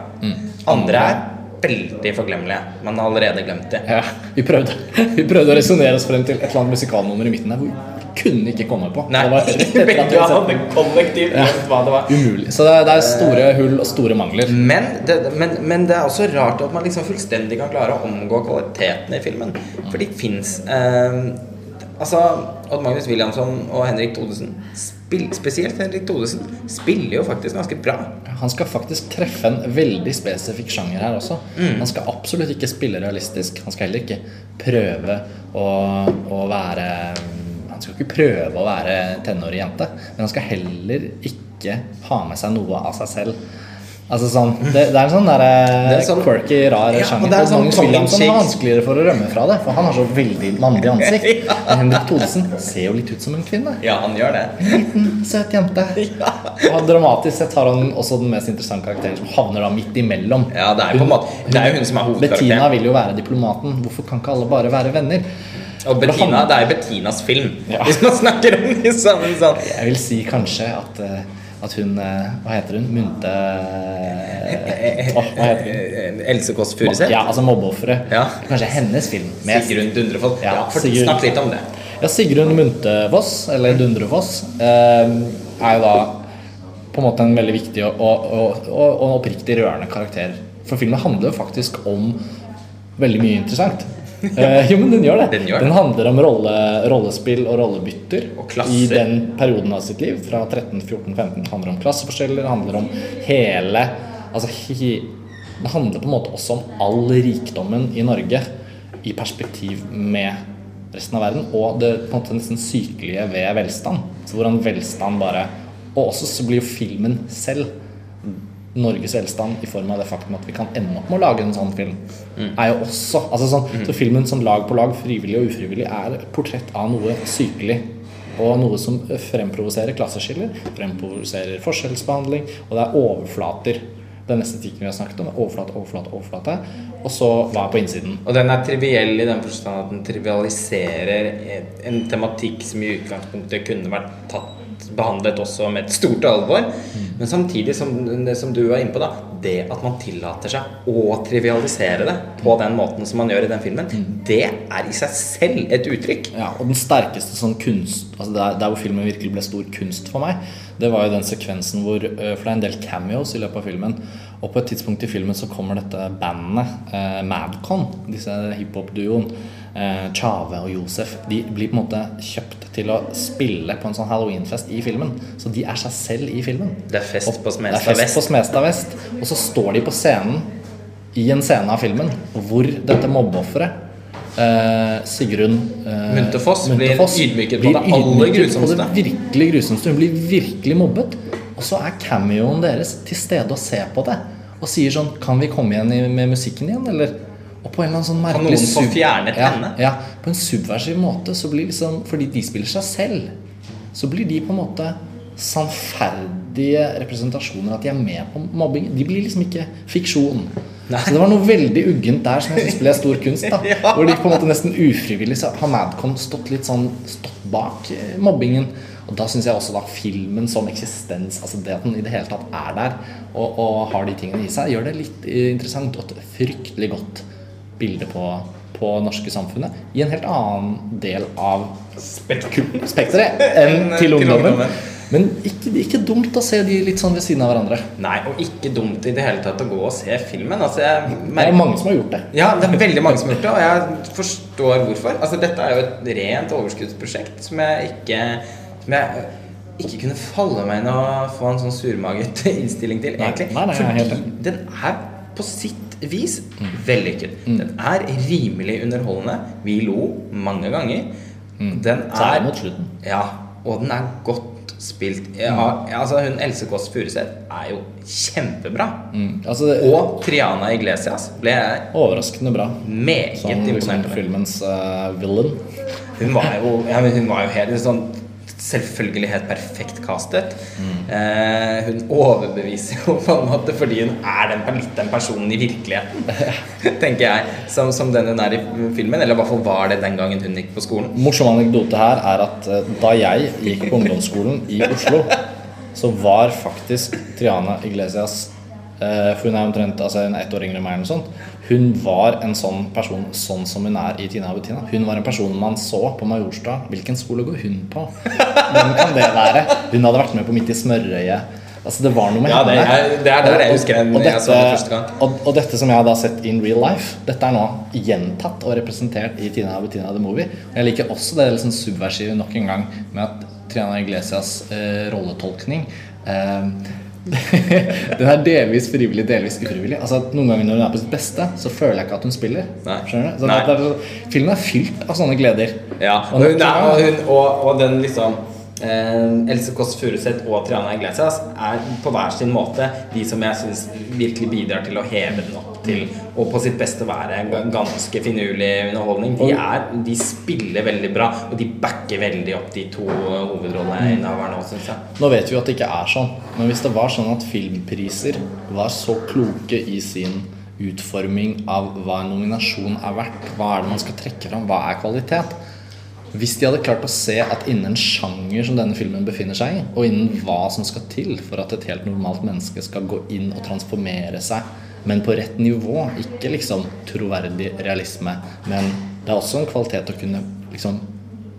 Andre er veldig forglemmelige. Man har allerede glemt det. Ja, vi prøvde, vi prøvde å resonnere oss frem til et eller annet musikalnummer i midten vi kunne ikke komme på. Nei, begge hadde kollektivt hva det var. Umulig. Så det det er store hull og store mangler. Men det, men, men det er også rart at man liksom fullstendig kan klare å omgå kvaliteten i filmen. For de fins eh, Altså, Odd Magnus Williamson og Henrik Thodesen, spesielt Henrik Thodesen, spiller jo faktisk ganske bra. Han skal faktisk treffe en veldig spesifikk sjanger her også. Mm. Han skal absolutt ikke spille realistisk. Han skal heller ikke prøve å, å være Han skal ikke prøve å være tenårig jente, men han skal heller ikke ha med seg noe av seg selv. Altså sånn, det, det er en sånn der, Det er sånn- quirky, rar Ja, sjanger. det er sånn Williamson har cheek. vanskeligere for å rømme fra det, for han har så veldig mannlig ansikt. Ja. Men Henrik Thodesen ser jo litt ut som en kvinne. Ja, han gjør det. Liten, søt jente. Og dramatisk sett har han også den mest interessante karakteren, som havner da midt imellom. Ja, det er på en måte Det er jo hun som er Bettina vil jo være diplomaten. Hvorfor kan ikke alle bare være venner? Og Bettina, det er jo Bettinas film, Ja. hvis man snakker om de samme sånn. Jeg vil si kanskje at, eh, at hun eh, Hva heter hun? Munte oh, Hva heter hun? Else Kåss Furuseth? Ja, altså mobbeofferet. Ja. Kanskje hennes film. Med Sigrun Dundrefoss? Ja, Sigrun- Snakk litt om det. Ja, Sigrun Muntefoss, eller Dundrefoss, eh, er jo da på en måte en veldig viktig og, og, og og oppriktig rørende karakter. For filmen handler jo faktisk om veldig mye interessant. Eh, jo, men den gjør det. Den gjør det. handler om rolle, rollespill og rollebytter Og i den perioden av sitt liv. Fra 13, 14, 15. Det handler om klasseforskjeller, det handler om hele Altså he, Det handler på en måte også om all rikdommen i Norge i perspektiv med resten av verden, og det på en måte nesten sykelige ved velstand. Så hvordan velstand bare Og også så blir jo filmen selv Norges velstand i form av det faktum at vi kan ende opp med å lage en sånn film, er jo også altså sånn, Så filmen som lag på lag, frivillig og ufrivillig, er et portrett av noe sykelig. Og noe som fremprovoserer klasseskiller, fremprovoserer forskjellsbehandling, og det er overflater. Den estetikken vi har snakket om, er overflate, overflate, overflate. Og så hva er på innsiden? Og den er triviell i den forstand at den trivialiserer en tematikk som i utgangspunktet kunne vært tatt behandlet også med et stort alvor. Men samtidig, som som du var inne på, da det at man tillater seg å trivialisere det på den måten som man gjør i den filmen, det er i seg selv et uttrykk. Ja, og den sterkeste sånn kunst altså der, der hvor filmen virkelig ble stor kunst for meg, det var jo den sekvensen hvor øh, For det er en del cameos i løpet av filmen. Og på et tidspunkt i filmen så kommer dette bandet, eh, Madcon, disse hiphop-duoen, eh, Chave og Josef, de blir på en måte kjøpt til å spille på en sånn halloweenfest i filmen. Så de er seg selv i filmen. Det er fest på Smestad Vest. Smestad Vest. Og så står de på scenen i en scene av filmen hvor dette mobbeofferet Uh, Sigrun uh, Munterfoss blir ydmyket på det aller grusomste. På det virkelig grusomste. Hun blir virkelig mobbet. Og så er cameoen deres til stede og ser på det. Og sier sånn Kan vi komme igjen med musikken igjen, eller? Og på en eller annen sånn merkelig noen få fjernet ja, henne? Ja, på en subversiv måte. Så blir liksom Fordi de spiller seg selv, så blir de på en måte sannferdige representasjoner at de er med på mobbing. De blir liksom ikke fiksjon. Så det var noe veldig uggent der som jeg syns ble stor kunst. da Ja. Hvor de på en måte nesten ufrivillig så har Madcon stått litt sånn Stått bak eh, mobbingen. Og da syns jeg også da filmen som eksistens, altså det at den i det hele tatt er der og, og har de tingene i seg, gjør det litt eh, interessant og fryktelig godt bilde på, på norske samfunnet i en helt annen del av spekteret enn til ungdommen. Men ikke, ikke dumt å se de litt sånn ved siden av hverandre. Nei, og ikke dumt i det hele tatt å gå og se filmen. Altså, jeg Det er mange som har gjort det. Ja, det er veldig mange som har gjort det, og jeg forstår hvorfor. Altså, dette er jo et rent overskuddsprosjekt som jeg ikke Som jeg ikke kunne falle meg inn og få en sånn surmaget innstilling til, Nei, egentlig. nei, nei, er Fordi den er på sitt vis vellykket. Den er rimelig underholdende. Vi lo mange ganger. Den er mot slutten. Ja, og den er godt spilt. Ja, altså hun Else Kåss Furuseth er jo kjempebra. Mm. Altså, det, Og Triana Iglesias ble overraskende bra. meget liksom imponert Som filmens uh, villain. Hun var jo, ja, hun var jo helt sånn Selvfølgelig helt perfekt castet. Eh, hun overbeviser jo på en måte fordi hun er den, litt den personen i virkeligheten, tenker jeg, som, som den hun er i filmen. Eller i hvert fall var det den gangen hun gikk på skolen. Morsom anekdote her er at eh, da jeg gikk på ungdomsskolen i Oslo, så var faktisk Triana Iglesias For hun er omtrent altså, en ett år yngre enn meg. eller noe sånt Hun var en sånn person sånn som hun er i Tina og Bettina. Hun var en person man så på Majorstad. Hvilken skole går hun på? Hvem kan det være? Hun hadde vært med på Midt i smørøyet. Altså, det var noe med Ja, det er- det er der jeg husker den Og- og jeg så den første gang. og, og dette som jeg har da sett in real life, dette er nå gjentatt og representert i Tina og Bettina the Movie. Og jeg liker også det liksom subversive nok en gang med at Triana Iglesias eh, rolletolkning eh, Den er delvis frivillig, delvis ufrivillig. Altså at Noen ganger når hun er på sitt beste, så føler jeg ikke at hun spiller. Skjønner du? Så Nei. det er, filmen er fylt av sånne gleder. Ja, og, hun, er, og, hun, og, og den liksom eh, Else Kåss Furuseth og Triana Iglesias er på hver sin måte de som jeg syns virkelig bidrar til å heve den opp til og på sitt beste være ganske finurlig underholdning. De, er, de spiller veldig bra, og de backer veldig opp de to hovedrolleinnehaverne òg, syns jeg. Nå vet vi jo at det ikke er sånn, men hvis det var sånn at filmpriser var så kloke i sin utforming av hva en nominasjon er verdt, hva er det man skal trekke fram, hva er kvalitet Hvis de hadde klart å se at innen sjanger som denne filmen befinner seg i, og innen hva som skal til for at et helt normalt menneske skal gå inn og transformere seg, men på rett nivå, ikke liksom troverdig realisme, men det er også en kvalitet å kunne liksom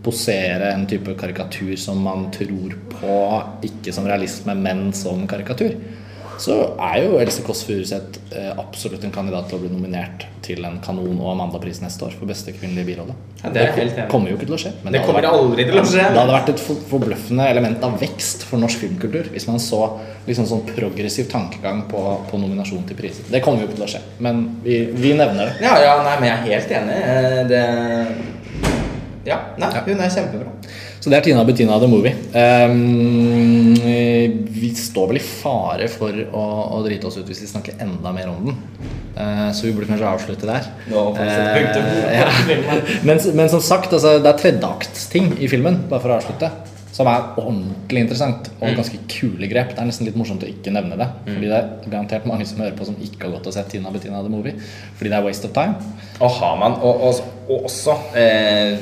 posere en type karikatur som man tror på, ikke som realisme, men som karikatur, så er jo Else Kåss Furuseth eh, absolutt en kandidat til å bli nominert til en Kanon- og Amanda-pris neste år for beste kvinnelige birolle. Ja, det i. kommer jo ikke til å skje. men Det kommer vært- aldri til å skje. Det hadde vært et forbløffende element av vekst for norsk filmkultur hvis man så liksom sånn progressiv tankegang på, på nominasjon til priser. Det kommer jo ikke til å skje, men vi, vi nevner det. Ja, ja, nei, men jeg er helt enig. Eh, Det Ja, nei, hun er kjempebra. Så det er Tina Bettina The Movie. Um, vi står vel i fare for å, å drite oss ut hvis vi snakker enda mer om den. Uh, så vi burde kanskje avslutte der. Punktum på Eh, ja. men, men som sagt, altså, det er tredjeaktsting i filmen, bare for å avslutte, som er ordentlig interessant og ganske kule grep. Det er nesten litt morsomt å ikke nevne det. Fordi det er garantert mange som hører på som ikke har gått og sett Tina Bettina The Movie. Fordi det er waste of time. Og har man Og, og, og også eh,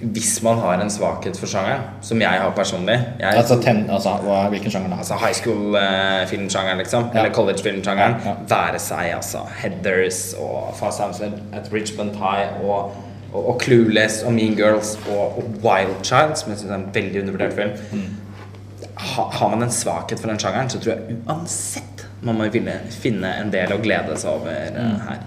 hvis man har en svakhet for sjangeren, som jeg har personlig jeg, Altså, ten, altså hvilken sjanger da? Altså high school-filmsjangeren, liksom. Ja. Eller college-filmsjangeren. Ja, ja. Være seg altså Heathers og Fast Times at Richmond High og, og, og Clueless og Mean Girls og, og Wild Child, som jeg syns er en veldig undervurdert film. Mm. Ha, har man en svakhet for den sjangeren, så tror jeg uansett man må finne, finne en del å glede seg over eh, Mm. her.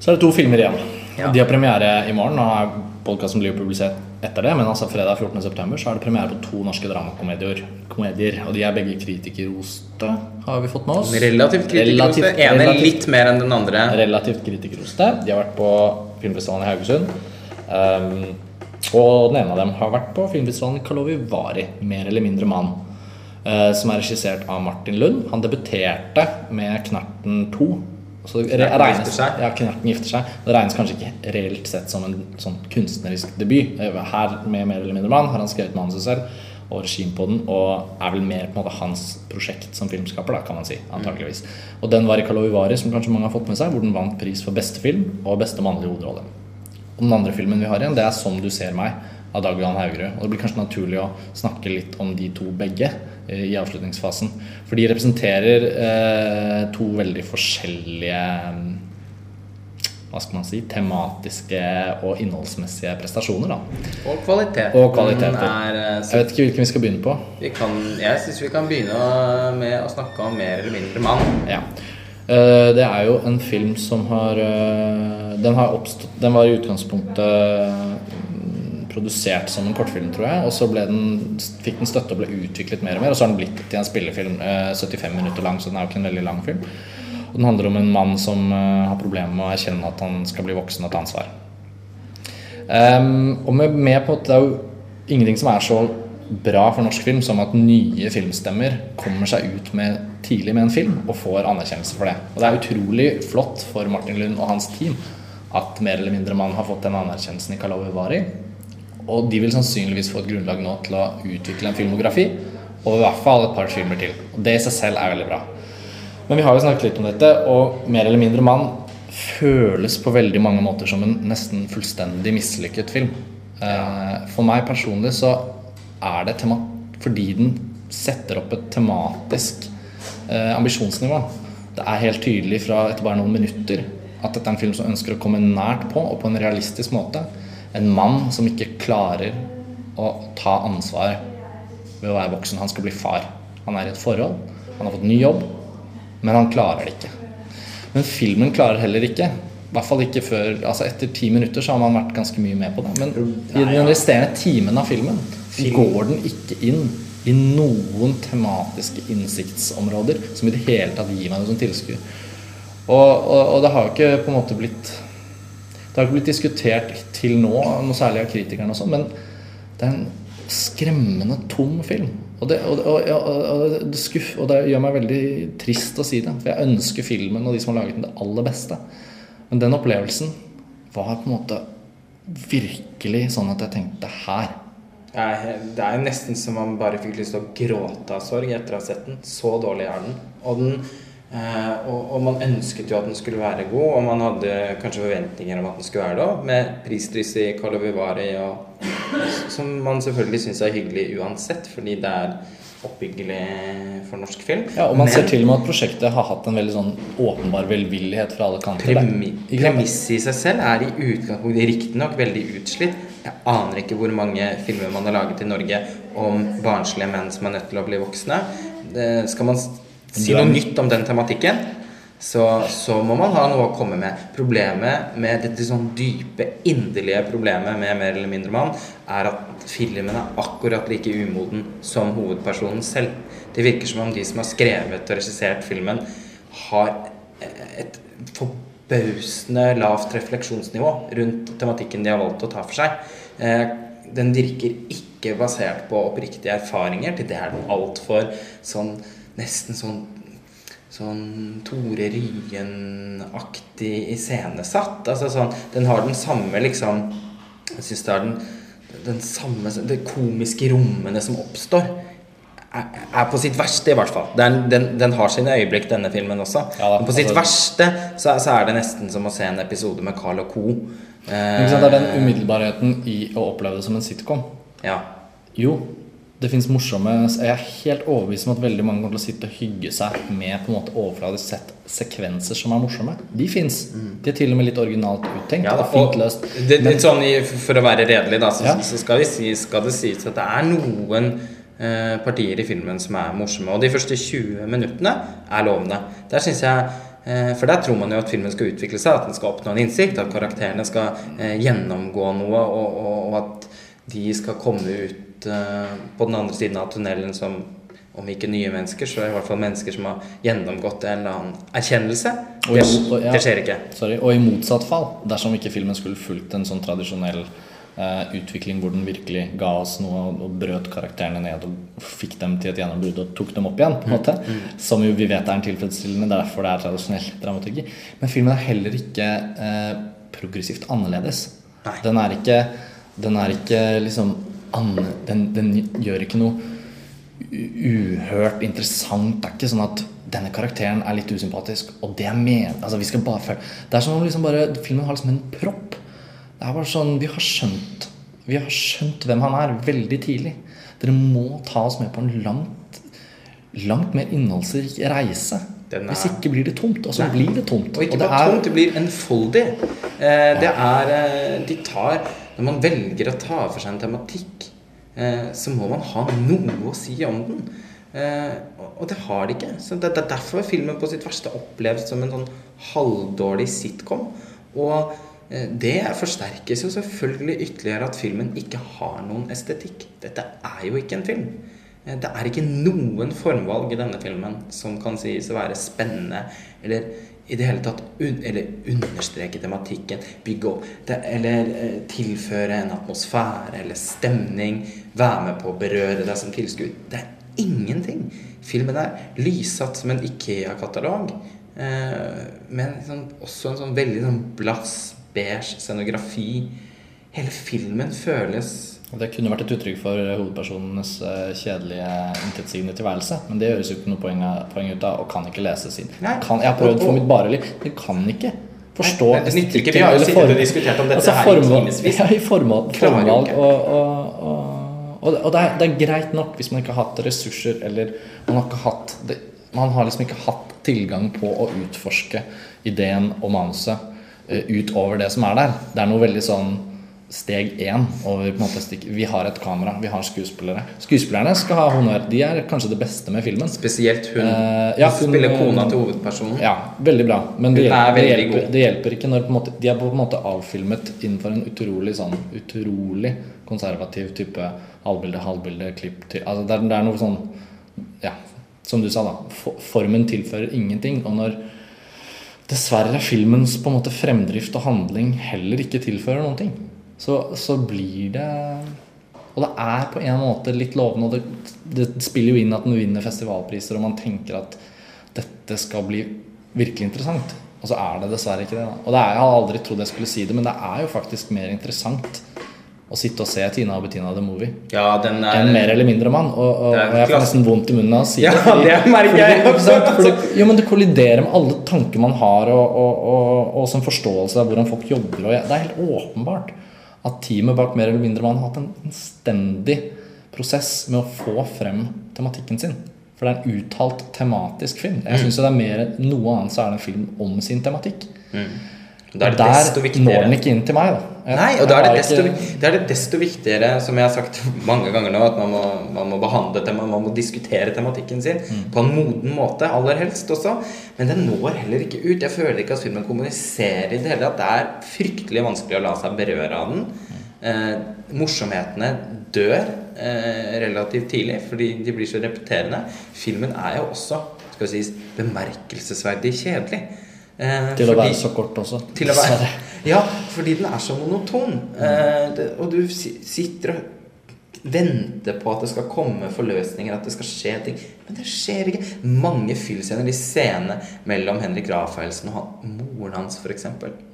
Så er det to filmer igjen. Ja. De har premiere i morgen. Nå er podkasten blir publisert etter det, men altså fredag 14.9. så er det premiere på to norske dramakomedier. Komedier, og de er begge kritikerroste, har vi fått med oss. Relativt kritikerroste. Ene relativt- litt mer enn den andre. Relativt kritikerroste. De har vært på filmfestivalen i Haugesund. Um, og den ene av dem har vært på filmfestivalen Kalovivari, 'Mer eller mindre mann'. Uh, som er regissert av Martin Lund. Han debuterte med 'Knerten 2'. Så det regnes, ja, Knerten gifter seg. Det regnes kanskje ikke reelt sett som en sånn kunstnerisk debut. Eh, Her med 'Mer eller mindre mann' har han skrevet manuset selv og regien på den, og er vel mer på en måte hans prosjekt som filmskaper, da, kan man si. antageligvis. Og den var i Kalovivari, som kanskje mange har fått med seg, hvor den vant pris for beste film og beste mannlige hovedrolle. Og den andre filmen vi har igjen, det er 'Som du ser meg' av Dag Johan Haugerud. Og det blir kanskje naturlig å snakke litt om de to begge eh, i avslutningsfasen. For de representerer eh, to veldig forskjellige mm, hva skal man si, tematiske og innholdsmessige prestasjoner. da. Og kvaliteten Og kvaliteter. er eh, Jeg vet ikke hvilken vi skal begynne på. Vi kan, jeg syns vi kan begynne med å snakke om mer eller mindre mann. Ja. Eh, Det er jo en film som har Den, har oppstått, den var i utgangspunktet produsert som en kortfilm, tror jeg. Og så den, fikk den støtte og ble utviklet mer og mer. Og så har den blitt til en spillefilm, eh, 75 minutter lang, så den er jo ikke en veldig lang film. Og den handler om en mann som eh, har problemer med å erkjenne at han skal bli voksen og ta ansvar. Um, og med, med på at det er jo ingenting som er så bra for norsk film som at nye filmstemmer kommer seg ut med, tidlig med en film og får anerkjennelse for det. Og det er utrolig flott for Martin Lund og hans team at mer eller mindre man har fått den anerkjennelsen i Karlovy Vary. Og de vil sannsynligvis få et grunnlag nå til å utvikle en filmografi. Og i hvert fall et par filmer til. Og det i seg selv er veldig bra. Men vi har jo snakket litt om dette, og mer eller mindre mann føles på veldig mange måter som en nesten fullstendig mislykket film. Eh, For meg personlig så er det fordi den setter opp et tematisk eh, ambisjonsnivå. Det er helt tydelig fra etter bare noen minutter at dette er en film som ønsker å komme nært på, og på en realistisk måte. En mann som ikke klarer å ta ansvar ved å være voksen. Han skal bli far. Han er i et forhold, han har fått ny jobb, men han klarer det ikke. Men filmen klarer heller ikke. I hvert fall ikke før altså Etter ti minutter så har man vært ganske mye med på det. Men i den resterende timen av filmen går den ikke inn i noen tematiske innsiktsområder som i det hele tatt gir meg noe som tilskuer. Og, og, og det har jo ikke på en måte blitt Det har ikke blitt diskutert til nå, noe særlig av kritikerne og sånn, men det er en skremmende tom film. Og det, og, og, det skuff, og det gjør meg veldig trist å si det, for jeg ønsker filmen og de som har laget den, det aller beste. Men den opplevelsen var på en måte virkelig sånn at jeg tenkte her. Det er, nesten som man bare fikk lyst til å gråte av sorg etter å ha sett den. Så dårlig er den. Og, den og, og man ønsket jo at den skulle være god, og man hadde kanskje forventninger om at den skulle være det med prisdryss i Karlovy Vary, og, som man selvfølgelig syns er hyggelig uansett, fordi det er oppbyggelig for norsk film. Ja, og man Men- ser til og med at prosjektet har hatt en veldig sånn åpenbar velvillighet fra alle kanter. Er-? Premisset i seg selv er i utgangspunktet riktignok veldig utslitt. Jeg aner ikke hvor mange filmer man har laget i Norge om barnslige menn som er nødt til å bli voksne. Det, skal man si noe nytt om den tematikken, så, så må man ha noe å komme med. Problemet med dette sånn dype, inderlige problemet med Mer eller mindre mann, er at filmen er akkurat like umoden som hovedpersonen selv. Det virker som om de som har skrevet og regissert filmen, har et forbausende lavt refleksjonsnivå rundt tematikken de har valgt å ta for seg. Eh, Den virker ikke basert på oppriktige erfaringer. Til det er den altfor sånn Nesten sånn Sånn Tore Ryen-aktig iscenesatt. Altså sånn Den har den samme liksom Jeg syns det er den, den samme De komiske rommene som oppstår er er på sitt verste, i hvert fall. Den, den, den har sine øyeblikk, denne filmen også. Ja da, Men på sitt altså- verste så, så er det nesten som å se en episode med Carl og Co. Eh. Det er den umiddelbarheten i å oppleve det som en sitcom. Ja. Jo, det fins morsomme Jeg er helt overbevist om at veldig mange kommer til å sitte og hygge seg med på en måte overfladisk sett sekvenser som er morsomme. De fins. De er til og med litt originalt uttenkt Ja, og fint løst. det, det, sånn for å være redelig, da, så, Ja. så skal, vi si, skal det sies at det er noen eh, partier i filmen som er morsomme. Og de første 20 minuttene er lovende. Der synes jeg eh, For der tror man jo at filmen skal utvikle seg, at den skal oppnå en innsikt, at karakterene skal eh, gjennomgå noe, og, og, og at de skal komme ut eh, på den andre siden av tunnelen som om ikke nye mennesker, så er det i hvert fall mennesker som har gjennomgått en eller annen erkjennelse. Og Det, i- og- ja. det skjer ikke. Sorry. Og i motsatt fall, dersom ikke filmen skulle fulgt en sånn tradisjonell eh, utvikling hvor den virkelig ga oss noe og, brøt karakterene ned og fikk dem til et gjennombrudd og tok dem opp igjen, på en måte, som jo vi vet er en tilfredsstillende, det er derfor det er tradisjonell dramaturgi. Men filmen er heller ikke eh, progressivt annerledes. Nei. Den er ikke, den er ikke liksom den, den gjør ikke noe uhørt interessant. Det er ikke sånn at denne karakteren er litt usympatisk, og det er med Altså, vi skal bare følge Det er som om liksom bare filmen har liksom en propp. Det er bare sånn Vi har skjønt Vi har skjønt hvem han er veldig tidlig. Dere må ta oss med på en langt Langt mer innholdsrik reise. Er- Hvis ikke blir det tomt. Og så blir det tomt. Og ikke det bare er- tomt, det blir enfoldig. Eh, det er eh, De tar Når man velger å ta for seg en tematikk, eh, så må man ha noe å si om den. Eh, og- det har de ikke. Så det, det er derfor filmen på sitt verste oppleves som en sånn halvdårlig sitcom. Og eh, det forsterkes jo selvfølgelig ytterligere at filmen ikke har noen estetikk. Dette er jo ikke en film. Eh, Det er ikke noen formvalg i denne filmen som kan sies å være spennende eller i det hele tatt un eller understreke tematikken, bygge opp det, eller eh, tilføre en atmosfære eller stemning, være med på å berøre deg som tilskudd. Det er ingenting. Filmen er lyssatt som en Ikea-katalog, eh, men sånn, også en sånn veldig sånn blass, beige scenografi. Hele filmen føles Det kunne vært et uttrykk for hovedpersonenes eh, kjedelige, intetsigende tilværelse. Men det gjøres jo ikke noe poeng, poeng ut av, og kan ikke leses inn. Nei. Kan, jeg har prøvd for mitt bare liv. Det kan ikke forstå Nei, det nytter ikke. Vi har jo sittet og diskutert om dette altså, her i formål- timevis. Ja, i formål, ikke. og, og, og, og, det, er, det er greit nok hvis man ikke har hatt ressurser, eller man har ikke hatt det, Man har liksom ikke hatt tilgang på å utforske ideen og manuset uh, utover det som er der. Det er noe veldig sånn steg én over på en måte stikk. Vi har et kamera, vi har skuespillere. Skuespillerne skal ha honnør. De er kanskje det beste med filmen. Spesielt hun. Eh, ja, hun spiller kona til hovedpersonen. Ja, veldig bra. Men det er hjelper, det hjelper, det hjelper ikke når måte, de er på en måte avfilmet innenfor en utrolig sånn utrolig konservativ type halvbilde, halvbilde, klipp til altså det, er, det er noe sånn Ja, som du sa, da. Formen tilfører ingenting. Og når dessverre filmens på en måte fremdrift og handling heller ikke tilfører noen ting, så, så blir det Og det er på en måte litt lovende, og det, det spiller jo inn at den vinner festivalpriser, og man tenker at dette skal bli virkelig interessant. Og så er det dessverre ikke det. Da. Og det er, jeg hadde aldri trodd jeg skulle si det, men det er jo faktisk mer interessant å sitte og se Tina og Bettina The Movie Ja, den er enn mer eller mindre mann. Og, og, og jeg får nesten vondt i munnen av å si Ja, det. det merker jeg fordi? Fordi, jo, men det kolliderer med alle tanker man har, og, og, og, en forståelse av hvordan folk jobber. Og jeg, det er helt åpenbart at teamet bak Mer eller mindre mann har hatt en innstendig prosess med å få frem tematikken sin. For det er en uttalt tematisk film. Jeg synes mm. det er mer enn noe annet så er det en film om sin tematikk. Da er det Der desto når den ikke inn til meg, da. Jeg- Nei, og da er det, desto, ikke- da er det desto viktigere, som jeg har sagt mange ganger nå, at man må, man må behandle tema, man må diskutere tematikken sin Mm. på en moden måte, aller helst også. Men den når heller ikke ut. Jeg føler ikke at filmen kommuniserer i det hele tatt. Det er fryktelig vanskelig å la seg berøre av den. Eh, morsomhetene dør eh, relativt tidlig fordi de blir så repeterende. Filmen er jo også skal vi si, bemerkelsesverdig kjedelig. Eh, Til å være så kort også. være, ja, fordi den er så monoton. Eh, det, og du sitter og venter på at det skal komme forløsninger, at det skal skje ting. Men det skjer ikke. Mange fyllscener. De scenene mellom Henrik Rafaelsen og han, moren hans, f.eks.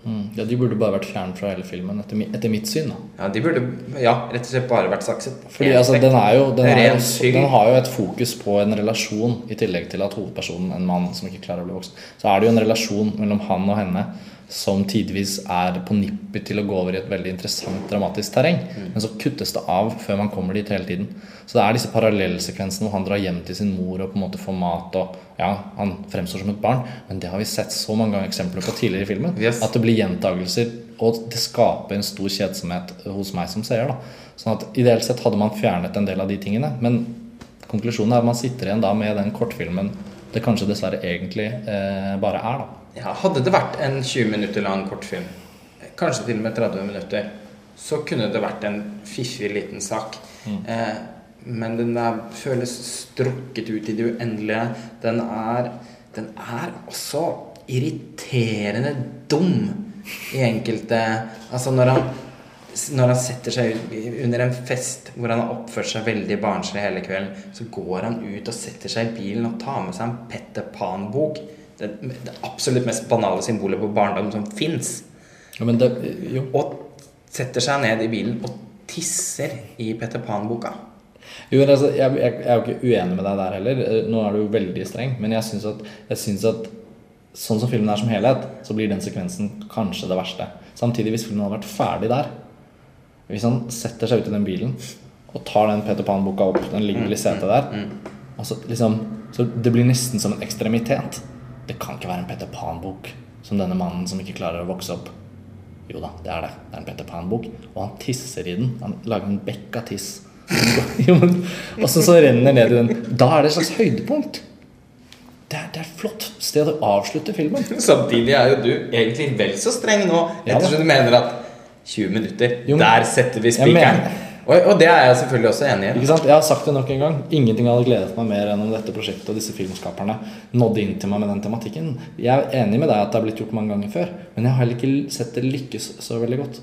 Mm. Ja, de burde bare vært fjernet fra hele filmen, etter, etter mitt syn. da Ja, de burde ja, rett og slett bare vært sakset. Fordi altså, den, er jo, den, er jo, den har jo et fokus på en relasjon, i tillegg til at hovedpersonen, en mann som ikke klarer å bli voksen, så er det jo en relasjon mellom han og henne som tidvis er på nippet til å gå over i et veldig interessant dramatisk terreng. Mm. Men så kuttes det av før man kommer dit hele tiden. Så det er disse parallellsekvensene hvor han drar hjem til sin mor og på en måte får mat og Ja, han fremstår som et barn, men det har vi sett så mange ganger eksempler på tidligere i filmen. Yes. At det blir gjentagelser, og det skaper en stor kjedsomhet hos meg som seer. da Sånn at ideelt sett hadde man fjernet en del av de tingene, men konklusjonen er at man sitter igjen da med den kortfilmen det kanskje dessverre egentlig eh, bare er, da. Ja, hadde det vært en 20 minutter lang kortfilm, kanskje til og med 30 minutter, så kunne det vært en fiffig liten sak. Eh, men den der føles strukket ut i det uendelige. Den er, den er også irriterende dum i enkelte Altså når han når han setter seg under en fest hvor han har oppført seg veldig barnslig hele kvelden, så går han ut og setter seg i bilen og tar med seg en Petter Pan-bok. Det, det absolutt mest banale symbolet på barndom som fins. Ja. Og setter seg ned i bilen og tisser i Petter Pan-boka. Jo, altså, jeg, jeg, jeg er jo ikke uenig med deg der heller. Eh, Nå er du jo veldig streng. Men jeg syns at, at sånn som filmen er som helhet, så blir den sekvensen kanskje det verste. Samtidig, hvis filmen hadde vært ferdig der Hvis han setter seg ut i den bilen og tar den Peter Pan-boka opp, den ligger i setet der og så, liksom, så Det blir nesten som en ekstremitet. Det kan ikke være en Peter Pan-bok som denne mannen som ikke klarer å vokse opp. Jo da, det er det. Det er en Peter Pan-bok. Og han tisser i den. Han lager en bekk av tiss. og så, så renner ned i den. Da er det et slags høydepunkt. Det er, det er et flott sted å avslutte filmen. Samtidig er jo du egentlig vel så streng nå, Ja ettersom du mener at 20 minutter, Jo, men- der setter vi spikeren. Og, og det er jeg selvfølgelig også enig i. Ikke sant? Jeg har sagt det nok en gang. Ingenting hadde gledet meg mer enn om dette prosjektet og disse filmskaperne nådde inn til meg med den tematikken. Jeg er enig med deg at det har blitt gjort mange ganger før, men jeg har heller ikke sett det lykkes så veldig godt.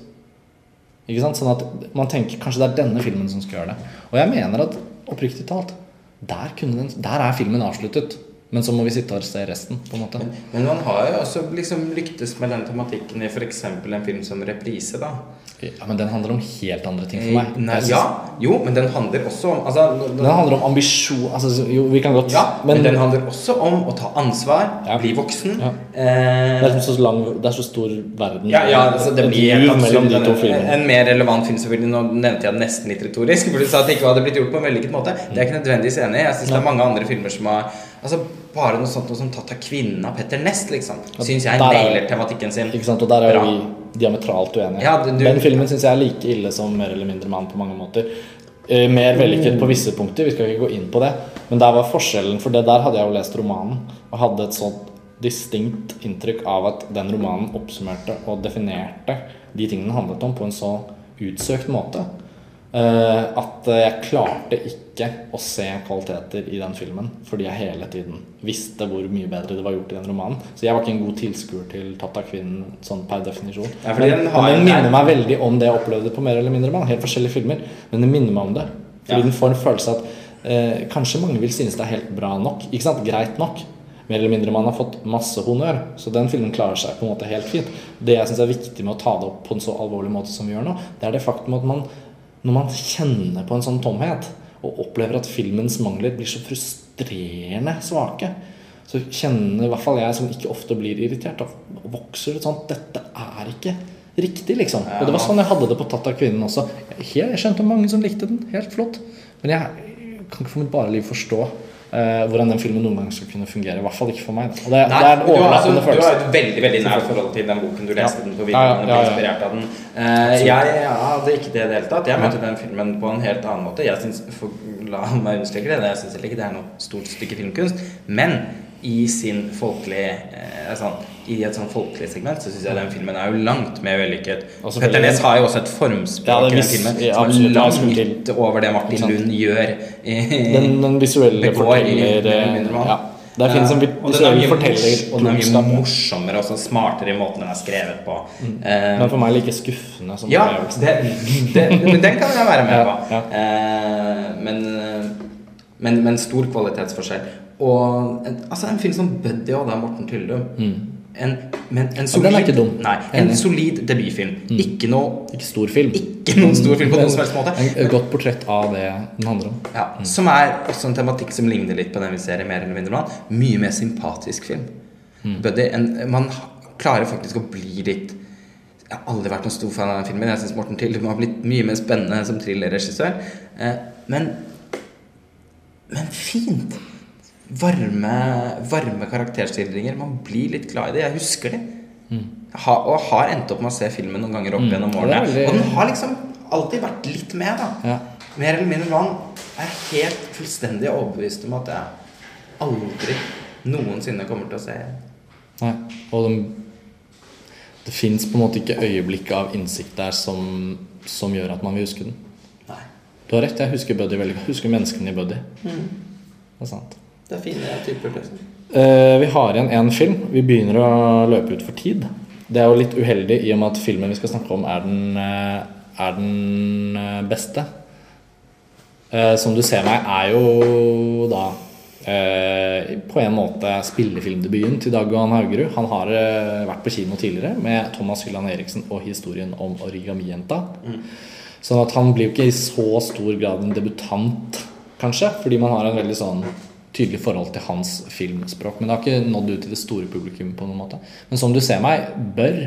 Ikke sant? Sånn at man tenker kanskje det er denne filmen som skal gjøre det. Og jeg mener at oppriktig talt, der, den, der er filmen avsluttet. Men så må vi sitte og se resten, på en måte. Men man har jo også liksom lyktes med den tematikken i f.eks. en film som 'Reprise'. da Ja, Men den handler om helt andre ting for meg. Nei, synes- ja, jo, men den handler også om altså, Den handler om ambisjon altså, Jo, vi kan godt Ja, men, den handler også om å ta ansvar, Ja. bli voksen. Ja. Eh, Det er, så lang, det er så stor verden. ja, ja, altså det Et blir liv mellom absolutt de to en, filmene. en mer relevant film. selvfølgelig Nå nevnte jeg den nesten litt retorisk, for du sa at det ikke hadde blitt gjort på en vellykket måte. Det er ikke nødvendigvis enig i. Jeg syns det er mange andre filmer som har Altså Bare noe sånt noe som 'Tatt av kvinnen' av Petter Nest, liksom. Syns jeg er- nailer tematikken sin. Ikke sant? Og der er jo vi diametralt uenige. Ja, du- Den filmen syns jeg er like ille som Mer eller mindre mann på mange måter. Eh, mer vellykket på visse punkter, vi skal ikke gå inn på det. Men der var forskjellen, for det der hadde jeg jo lest romanen, og hadde et sånt distinkt inntrykk av at den romanen oppsummerte og definerte de tingene den handlet om, på en så utsøkt måte. eh, at jeg klarte ikke å se kvaliteter i den filmen fordi jeg hele tiden visste hvor mye bedre det var gjort i den romanen. Så jeg var ikke en god tilskuer til 'Tatt av kvinnen' sånn per definisjon. Ja, men, den den minner meg veldig om det jeg opplevde på mer eller mindre mann. Helt forskjellige filmer, men den minner meg om det. Fordi Ja. den får en følelse at eh, kanskje mange vil synes det er helt bra nok. Ikke sant? Greit nok. Mer eller mindre man har fått masse honnør, så den filmen klarer seg på en måte helt fint. Det jeg syns er viktig med å ta det opp på en så alvorlig måte som vi gjør nå, det er det faktum at man når man kjenner på en sånn tomhet, og opplever at filmens mangler blir så frustrerende svake, så kjenner i hvert fall jeg, som ikke ofte blir irritert, da vokser det sånn Dette er ikke riktig, liksom. Og det var sånn jeg hadde det på 'Tatt av kvinnen' også. Jeg, jeg skjønte mange som likte den. Helt flott. Men jeg kan ikke for mitt bare liv forstå Uh, hvordan den filmen noen gang skal kunne fungere. I hvert fall ikke for meg. Og det, Nei, det er en du, har, altså, du har et veldig veldig nært forhold til den boken du leste Ja. den på videregående. ja, ja, ja. inspirert av den. Uh, jeg, jeg hadde ikke det i det hele tatt. Jeg møtte den filmen på en helt annen måte. Jeg synes, for, La meg understreke det. Jeg syns heller ikke det er noe stort stykke filmkunst. Men i sin folkelige eh, sånn, I et sånn folkelig segment så syns jeg den filmen er jo langt mer vellykket. Petter Næss har jo også et formspråk Ja, i den filmen ja, som er langt over det Martin Lund gjør. i- Den, den visuelle forteller mann. ja. Der finnes en Eh, er visuell mye forteller og Den er mye dumskap. morsommere og så smartere i måten den er skrevet på. Den Men for meg like skuffende som ja, det, det, den kan jeg være med på. ja. Uh, men eh, Men, men stor kvalitetsforskjell. Og altså en film som Buddy og er Morten Tyldum. En, men en solid, Mm. den er ikke dum. Nei, en. Mm. solid debutfilm. Ikke noe Ikke stor film. Ikke noen stor film på noen som helst måte. Et godt portrett av det den handler om. Ja, Som er også en tematikk som ligner litt på den vi ser i Mer eller mindre land. Mye mer sympatisk film. Buddy, en, man klarer faktisk å bli litt Jeg har aldri vært noen stor fan av den filmen. Jeg syns Morten Tyldum har blitt mye mer spennende som thrillerregissør. Eh, men Men fint! Varme, varme karakterskildringer. Man blir litt glad i det. Jeg husker det. Ha, og har endt opp med å se filmen noen ganger opp Mm. gjennom årene. veldig- Og den har liksom alltid vært litt med, da. Ja. Mer eller mindre vann er helt fullstendig overbevist om at jeg aldri noensinne kommer til å se Nei. Og de, det fins på en måte ikke øyeblikk av innsikt der som, som gjør at man vil huske den. Nei. Du har rett, jeg husker Buddy veldig godt. Jeg husker menneskene i Buddy. Det er sant. Det er fine typer, liksom. Eh, vi har igjen én film. Vi begynner å løpe ut for tid. Det er jo litt uheldig i og med at filmen vi skal snakke om, er den, eh, er den eh, beste. Uh, som du ser meg, er jo da uh, på en måte spillefilmdebuten til Dag Johan Haugerud. Han har vært på kino tidligere med Thomas Hylland Eriksen og historien om Origami-jenta. Sånn at han blir jo ikke i så stor grad en debutant, kanskje, fordi man har en veldig sånn tydelig forhold til hans filmspråk. Men det har ikke nådd ut til det store publikum på noen måte. Men som du ser meg, bør,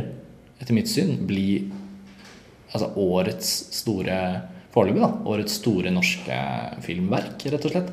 etter mitt syn, bli altså årets store Foreløpig, da. Årets store norske filmverk, rett og slett.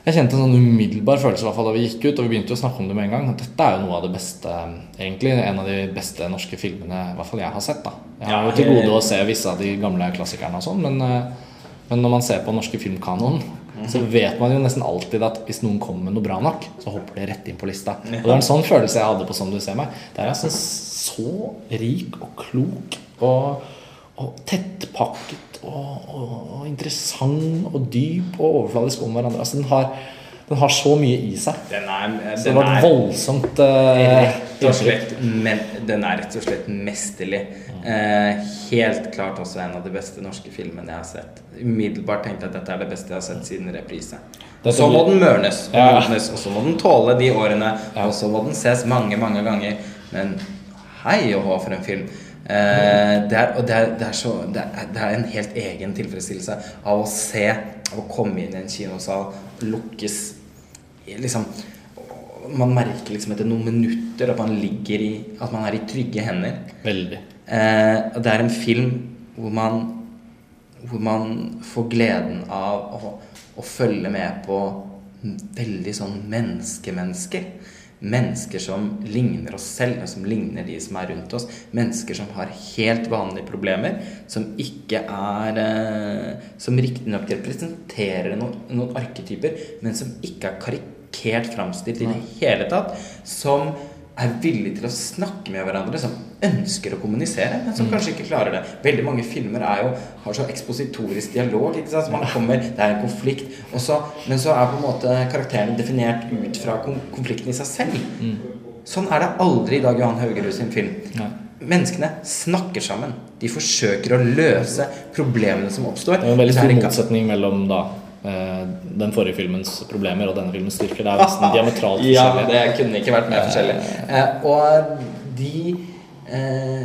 Jeg kjente en sånn umiddelbar følelse i hvert fall da vi gikk ut, og vi begynte å snakke om det med en gang. at Dette er jo noe av det beste Egentlig en av de beste norske filmene i hvert fall jeg har sett. da Jeg har jo til gode å se visse av de gamle klassikerne og sånn, men, eh, men når man ser på norske filmkanon, så vet man jo nesten alltid at hvis noen kommer med noe bra nok, så hopper det rett inn på lista. Og det var en sånn følelse jeg hadde på Som du ser meg. Det er altså så rik og klok og, og tettpakket og, og, og interessant og dyp og overfladisk om hverandre. Altså den har, den har så mye i seg. Den er, Så det var et er voldsomt eh, rett og slett men, Den er rett og slett mesterlig. Eh, helt klart også en av de beste norske filmene jeg har sett. Umiddelbart tenkte jeg at dette er det beste jeg har sett siden Reprise. Så må den mørnes, og, Ja. modnes, og så må den tåle de årene, og så må den ses mange, mange ganger. Men hei og hå for en film. Eh, det, er, og det, er, det, er så, det, er, det er en helt egen tilfredsstillelse av å se, av å komme inn i en kinosal, lukkes liksom Man merker liksom etter noen minutter at man ligger i At man er i trygge hender. Veldig. Eh, det er en film hvor man Hvor man får gleden av å, å følge med på veldig sånn menneskemennesker. Mennesker som ligner oss selv, som ligner de som er rundt oss. Mennesker som har helt vanlige problemer, som ikke er eh, Som riktignok representerer noen, noen arketyper, men som ikke er karikert framstilt i det hele tatt. Som er villige til å snakke med hverandre, som ønsker å kommunisere, men som kanskje ikke klarer det. Veldig mange filmer er jo, har så ekspositorisk dialog. Så man kommer, Det er en konflikt, så, men så er på en måte karakterene definert ut fra konflikten i seg selv. Sånn er det aldri i Dag Johan Haugerud sin film. Ja. Menneskene snakker sammen. De forsøker å løse problemene som oppstår. Det er en veldig stor motsetning mellom da den forrige filmens problemer og denne filmens styrker. Det er nesten diametralt forskjellig. Ja, det kunne ikke vært mer forskjellig. Eh, og de, eh,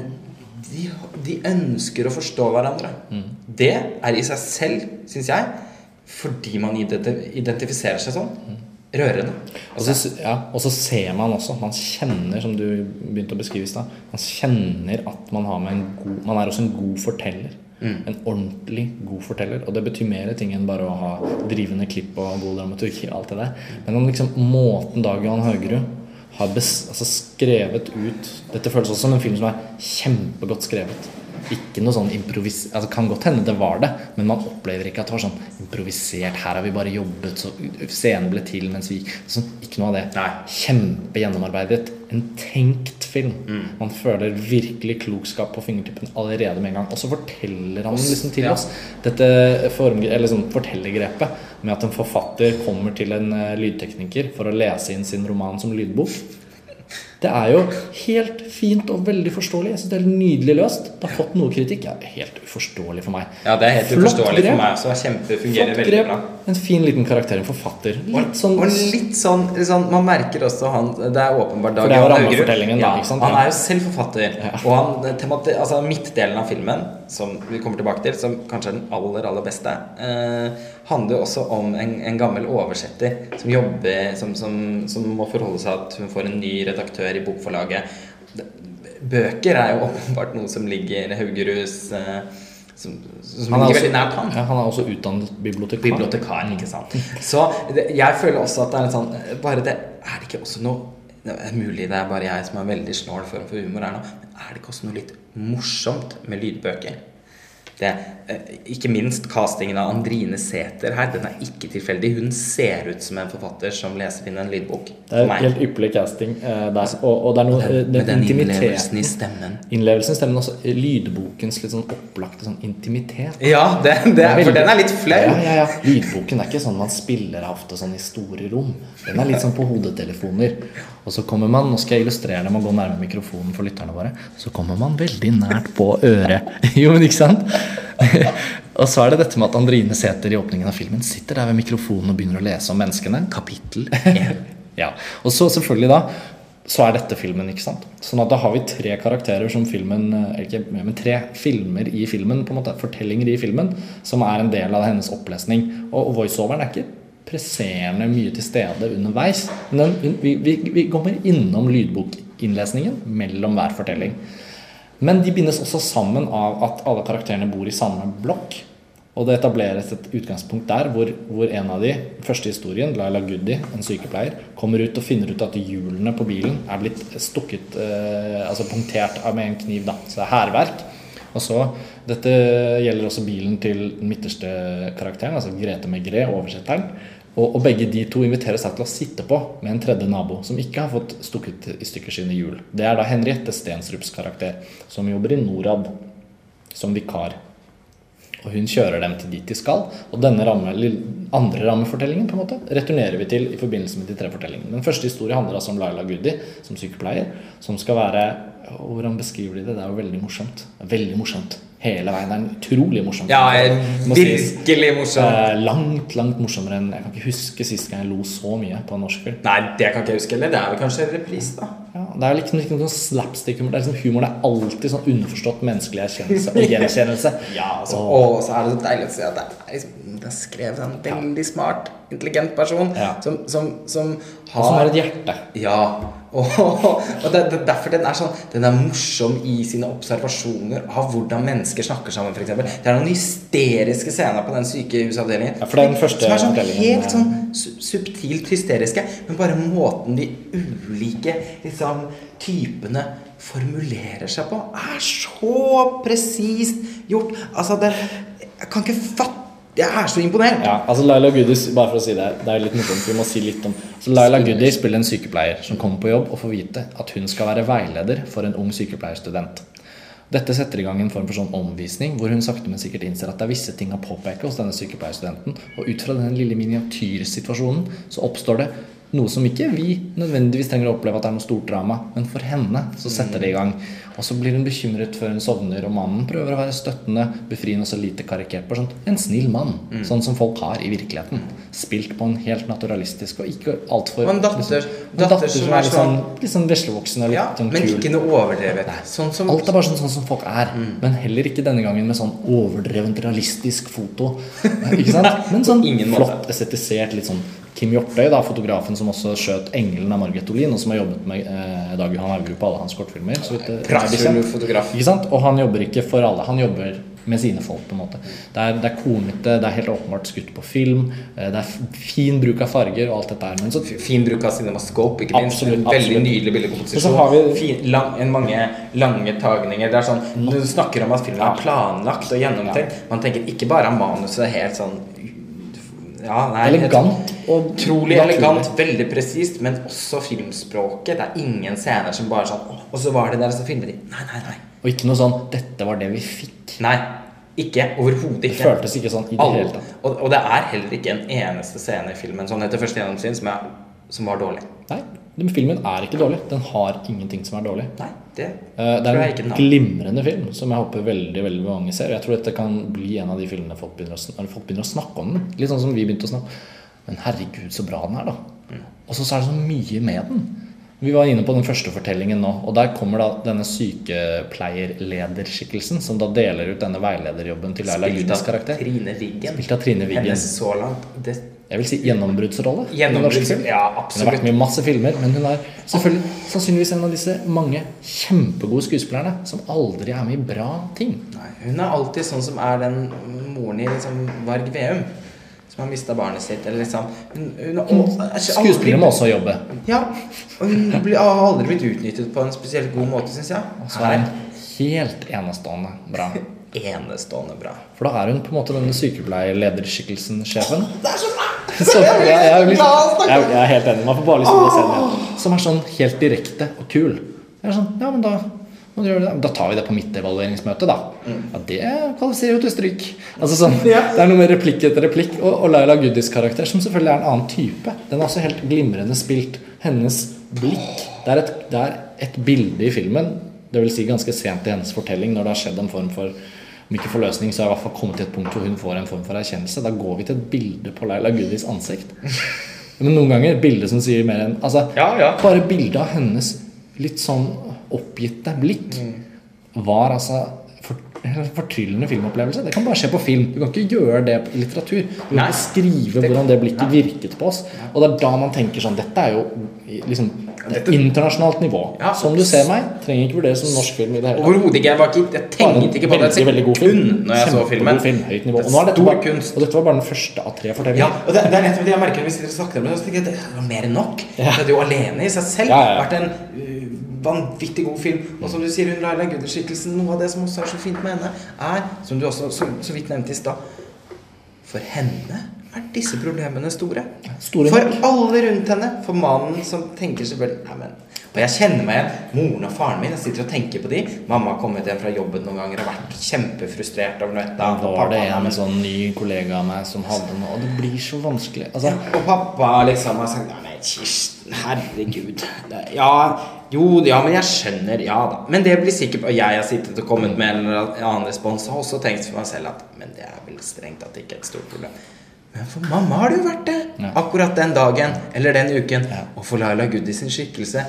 de De ønsker å forstå hverandre. Det er i seg selv, syns jeg, fordi man identifiserer seg sånn, rørende. Og så, ja, og så ser man også, man kjenner, som du begynte å beskrive i stad, man kjenner at man har med en god Man er også en god forteller. En ordentlig god forteller. Og det betyr mer ting enn bare å ha drivende klipp og god dramaturgi og alt det der. Men om liksom måten Dag Johan Haugerud har altså skrevet ut Dette føles også som en film som er kjempegodt skrevet. Ikke noe sånn improvis... Altså Kan godt hende det var det, men man opplever ikke at det var sånn improvisert. Her har vi bare jobbet, så scenen ble til mens vi sånn, Ikke noe av det. Nei. Kjempegjennomarbeidet. En tenkt film. Man føler virkelig klokskap på fingertippen allerede med en gang. Og så forteller han liksom til oss dette form, eller sånn fortellergrepet med at en forfatter kommer til en eh, lydtekniker for å lese inn sin roman som lydbok. Det er jo helt fint og veldig forståelig. Jeg synes det er nydelig løst. Det har fått noe kritikk. Ja, helt uforståelig for meg. Ja, det er helt Flott uforståelig grep. for meg også. Kjempefungerer Flott veldig grep. bra. En fin liten karakter. En forfatter. Litt sånn Og litt sånn, sånn Man merker også han Det er åpenbart Dag det er Johan Haugerud. Ja. Han er jo selv forfatter. Og han, altså midtdelen av filmen, som vi kommer tilbake til, som kanskje er den aller, aller beste, eh, handler jo også om en, en gammel oversetter som jobber som, som, som må forholde seg at hun får en ny redaktør i bokforlaget. Bøker er jo åpenbart noe som ligger Haugeruds eh, som, som Han er også- han. Ja, han er også utdannet bibliotekar. Bibliotekar, ikke sant. Så det, jeg føler også at det er en sånn Bare det Er det ikke også noe det er Mulig det er bare jeg som er veldig snål for, for humor her nå, men er det ikke også noe litt morsomt med lydbøker? Det, eh, ikke minst castingen av Andrine Sæther her. Den er ikke tilfeldig. Hun ser ut som en forfatter som leser inn en lydbok. Det er helt ypperlig casting eh, der. Og, og det er noe Med eh, den, den innlevelsen i stemmen. Innlevelsen i stemmen, også lydbokens litt sånn opplagte sånn intimitet. Ja, det, det, er- for den er litt flau. Ja, ja, ja. Lydboken er ikke sånn man spiller av ofte sånn i store rom. Den er litt sånn på hodetelefoner. Og så kommer man, nå skal jeg illustrere det med å gå nærme mikrofonen for lytterne våre, så kommer man veldig nært på øret. Jo, men ikke sant? og så er det dette med at Andrine Sæther i åpningen av filmen sitter der ved mikrofonen og begynner å lese om menneskene. Kapittel 1. Ja, og så selvfølgelig da så er dette filmen, ikke sant? Sånn at da har vi tre karakterer som filmen eh, Ikke, men tre filmer i filmen, på en måte, fortellinger i filmen, som er en del av hennes opplesning. Og, og voiceoveren er ikke presserende mye til stede underveis. Men vi, vi, vi kommer innom lydbokinnlesningen mellom hver fortelling. Men de bindes også sammen av at alle karakterene bor i samme blokk. Og det etableres et utgangspunkt der hvor, hvor en av de, første historien, Laila Goody, en sykepleier, kommer ut og finner ut at hjulene på bilen er blitt stukket eh, Altså punktert med en kniv. da, Så det er hærverk. Og så, Dette gjelder også bilen til den midterste karakteren, altså Grete Megret, oversetteren. Og, og begge de to inviterer seg til å sitte på med en tredje nabo som ikke har fått stukket i stykker sine hjul. Det er da Henriette Stensrups karakter, som jobber i Norad som vikar. Og hun kjører dem til dit de skal. Og denne ramme, andre rammefortellingen på en måte, returnerer vi til i forbindelse med de tre fortellingene. Den første historien handler altså om Laila Gudi som sykepleier. Som skal være og Hvordan beskriver de det? Det er jo veldig morsomt. Veldig morsomt. Hele veien. Det er en utrolig morsomt. Ja, virkelig morsomt. Langt, langt morsommere enn Jeg kan ikke huske sist gang jeg lo så mye på en norsk film. Nei, det kan ikke jeg huske heller. Det er vel kanskje repris, da. Ja, det er liksom ikke noe sånn slapstick-humor. Det er liksom humor det er alltid sånn underforstått menneskelig erkjennelse og gjenkjennelse. Ja, altså, Og- og så er det så deilig å se at det er, liksom, det er skrevet sånn veldig veldig smart, intelligent person Ja. som, som, som har Og som har et hjerte. Ja. Og, og det, det er derfor den er sånn Den er morsom i sine observasjoner av hvordan mennesker snakker sammen, f.eks. Det er noen hysteriske scener på den sykehusavdelingen. Ja, den som er sånn helt sånn subtilt hysteriske, men bare måten de ulike liksom, typene formulerer seg på, er så presist gjort. Altså, det Jeg kan ikke fatte Jeg er så imponert. Ja, altså Laila Goodies bare for å si det, det er litt morsomt, vi må si litt om så Laila Goodies spiller en sykepleier som kommer på jobb og får vite at hun skal være veileder for en ung sykepleierstudent. Dette setter i gang en form for sånn omvisning, hvor hun sakte, men sikkert innser at det er visse ting å påpeke hos denne sykepleierstudenten. Og ut fra denne lille miniatyrsituasjonen så oppstår det noe som ikke vi nødvendigvis trenger å oppleve at det er noe stort drama, men for henne så setter det i gang. Og så blir hun bekymret før hun sovner, og mannen prøver å være støttende, befriende og så lite karikert på sånn en snill mann. Sånn som folk har i virkeligheten. Spilt på en helt naturalistisk og ikke altfor Og en datter- en datter datter som er er litt sånn, litt sånn veslevoksen og litt Ja, sånn men ikke noe overdrevet. Sånn som Alt er bare sånn, sånn som folk er. Men heller ikke denne gangen med sånn overdrevent realistisk foto. Ikke sant? Men sånn flott, estetisert, litt sånn Kim Hjortøy, da, fotografen som også skjøt 'Engelen' av Margret Olin, og som har jobbet med eh, Dag Johan Haugrup på alle hans kortfilmer. Så vidt, bekjent. fotograf. Og han jobber ikke for alle. Han jobber med sine folk, på en måte. Det er, det er kornete, det er helt åpenbart skutt på film. eh, Det er fin bruk av farger og alt dette her. Men så Fin bruk av cinemascope, ikke minst. Absolutt, En veldig absolutt. nydelig bildekomposisjon. har vi- fin, lang, en mange lange tagninger. Det er sånn, Du snakker om at filmen er planlagt og gjennomtenkt. Man tenker ikke bare at manuset er helt sånn ja, nei, elegant og Utrolig elegant, veldig presist, men også filmspråket. Det er ingen scener som bare sånn «Åh, Og så var det der, og så filmer de. Nei, nei, nei. Og ikke noe sånn 'Dette var det vi fikk'. Nei, ikke. Overhodet Det føltes ikke sånn i det hele tatt. Og, og det er heller ikke en eneste scene i filmen sånn etter første gjennomsyn som, som var dårlig. Den filmen er ikke dårlig. Den har ingenting som er dårlig. Nei, det uh, Det er en glimrende film som jeg håper veldig veldig mange ser. Jeg tror dette kan bli en av de filmene folk begynner å, folk begynner å snakke om den. Litt sånn som vi begynte å snakke Men herregud, så bra den er, da. Mm. Og så er det så mye med den. Vi var inne på den første fortellingen nå, og der kommer da denne sykepleierlederskikkelsen som da deler ut denne veilederjobben til Laila Spilt karakter. Trine Spilt av Trine Wiggen. Hennes så langt det, Jeg vil si gjennombruddsrolle. Gjennombrudds- ja, absolutt. Hun har vært med i masse filmer, men hun er selvfølgelig sannsynligvis en av disse mange kjempegode skuespillerne som aldri er med i bra ting. Nei, hun er alltid sånn som er den moren i liksom Varg Veum. Som har mista barnet sitt. Eller liksom aldri- Skuespillere må også jobbe. Ja. Og hun har aldri blitt utnyttet på en spesielt god måte, syns jeg. Og så er hun helt enestående bra. Enestående bra. For da er hun på en måte denne sykepleierlederskikkelsen, sjefen. Det er så bra! Så, jeg, jeg, er liksom, jeg, jeg er helt enig. Man får bare lyst til å se igjen. Som er sånn helt direkte og kul. Det er sånn, ja, men da, det. Da tar vi det på mitt evalueringsmøte, da. Ja, Det kvalifiserer jo til stryk. Altså sånn. Det er noe med replikk etter replikk. Og, og Laila Goodies karakter, som selvfølgelig er en annen type, den er også helt glimrende spilt. Hennes blikk Det er et, det er et bilde i filmen, det vil si ganske sent i hennes fortelling, når det har skjedd en form for om ikke forløsning, så har jeg i hvert fall kommet til et punkt hvor hun får en form for erkjennelse. Da går vi til et bilde på Laila Goodies ansikt. Men noen ganger bilde som sier mer enn altså, Ja, ja. Bare bildet av hennes litt sånn oppgitte blikk var altså fortryllende filmopplevelse. Det kan bare skje på film. Du kan ikke gjøre det i litteratur. Du kan ikke skrive hvordan det blikket virket på oss. Og det er da man tenker sånn Dette er jo liksom det er internasjonalt nivå. Ja. Som du ser meg, trenger ikke vurderes som norsk film i det hele tatt. Overhodet ikke. Jeg, var ikke, jeg tenkte ikke på det. veldig, veldig god film. Når jeg så filmen. Film, høyt nivå. Og, dette kunst. og dette var bare den første av tre Ja, fortellinger. og det, det er nettopp det jeg merker snakker om det. Så tenker jeg det var mer enn nok. Ja. Det hadde jo alene i seg selv Ja, ja, ja. vært en uh, vanvittig god film. Og som du sier, hun Laila Guder-skikkelsen, noe av det som også er så fint med henne, er, som du også så, så vidt nevnte i stad For henne er disse problemene store. Store for alle rundt henne. For mannen som tenker selvfølgelig Nei, men Og jeg kjenner meg igjen. Moren og faren min jeg sitter og tenker på de. Mamma har kommet hjem fra jobben noen ganger og vært kjempefrustrert over noe Da var det en sånn ny kollega av meg som hadde noe Og det blir så vanskelig. Altså, Og pappa liksom har sagt Ja, men Kirsten, herregud. Det, ja, jo, ja, men jeg skjønner. Ja da. Men det blir sikkert Og jeg har sittet og kommet med en eller annen respons og også tenkt for meg selv at Men det er vel strengt tatt ikke et stort problem. Men for mamma har det jo vært det. Ja. Akkurat den dagen eller den uken. Ja. Og for Laila Goody sin skikkelse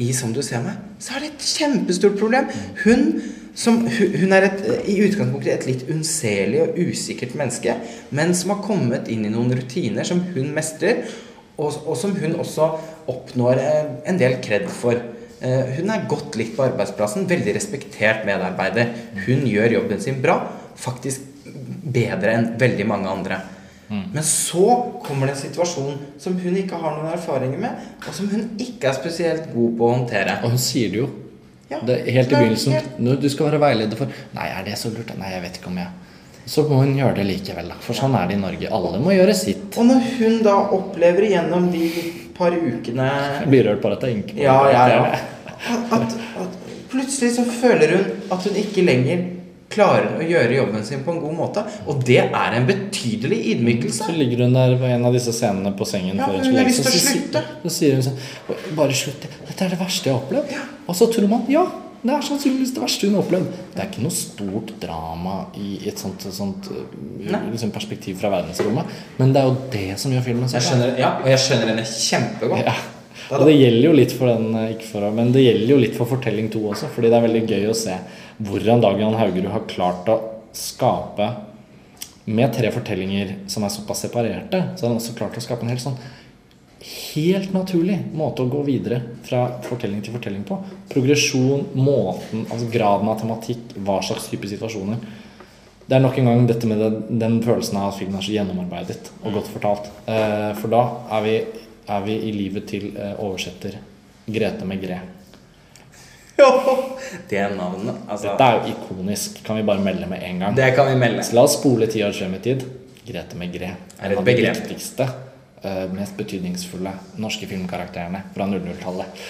i Som du ser meg, så er det et kjempestort problem. Hun som, hun hun er et, i utgangspunktet et litt unnselig og usikkert menneske, men som har kommet inn i noen rutiner som hun mestrer, og, og som hun også oppnår eh, en del kred for. Eh, Hun er godt likt på arbeidsplassen, veldig respektert medarbeider. Hun gjør jobben sin bra, faktisk bedre enn veldig mange andre. Men så kommer det en situasjon som hun ikke har noen erfaringer med, og som hun ikke er spesielt god på å håndtere. og hun sier det jo. Ja, Det, helt i begynnelsen. helt- du skal være veileder for Nei, er det så lurt? Nei, jeg vet ikke om jeg Så må hun gjøre det likevel, da. For sånn er det i Norge. Alle må gjøre sitt. Og når hun da opplever gjennom de par ukene blir rørt bare at jeg på Ja, det. ja, ja. At, at, at plutselig så føler hun at hun ikke lenger klarer å gjøre jobben sin på en god måte. Og det er en betydelig ydmykelse. Så ligger hun der på en av disse scenene på sengen Ja, hun har lyst til å så slutte. Så sier hun sånn Bare slutt. Dette er det verste jeg har opplevd. Og så tror man ja, det er sannsynligvis det verste hun har opplevd. Det er ikke noe stort drama i et sånt, sånt uh, liksom perspektiv fra verdensrommet. Men det er jo det som gjør filmen så bra. skjønner, ja, og jeg skjønner henne kjempegodt. Ja. Og det gjelder jo litt for den eh, ikke for, Men det gjelder jo litt for Fortelling 2 også, fordi det er veldig gøy å se hvordan Dag Jan Haugerud har klart å skape Med tre fortellinger som er såpass separerte, så har han også klart å skape en helt sånn Helt naturlig måte å gå videre fra fortelling til fortelling på. Progresjon, måten, altså graden av tematikk, hva slags type situasjoner. Det er nok en gang dette med den, den følelsen av at filmen er så gjennomarbeidet og godt fortalt. Eh, for da er vi, er vi i livet til eh, oversetter Grete Megré. Det navnet, altså Dette er jo ikonisk, kan vi bare melde med en gang. Det kan vi melde. Så la oss spole ti år frem i tid. Grete Megré. Er det et begrep? Eh, mest betydningsfulle norske filmkarakterene fra 00-tallet.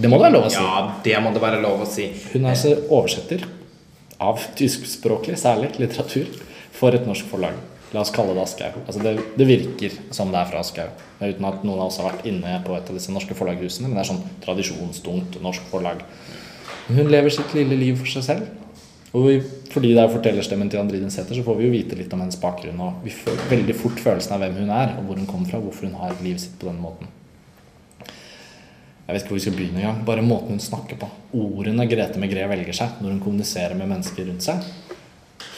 Det må det være lov å si. Ja, det må det være lov å si. Hun er altså oversetter av tyskspråklig, særlig litteratur, for et norsk forlag. La oss kalle det Aschehoug. Altså det, det virker som det er fra Aschehoug. Uten at noen av oss har vært inne på et av disse norske forlaghusene. Men det er sånn tradisjonstungt norsk forlag. Hun lever sitt lille liv for seg selv. Og fordi det er fortellerstemmen til Andrine Sæther, så får vi jo vite litt om hennes bakgrunn. Og vi får veldig fort følelsen av hvem hun er, og hvor hun kommer fra. Hvorfor hun har livet sitt på den måten. Jeg vet ikke hvor vi skal begynne engang. Bare måten hun snakker på. Ordene Grete Megre velger seg når hun kommuniserer med mennesker rundt seg.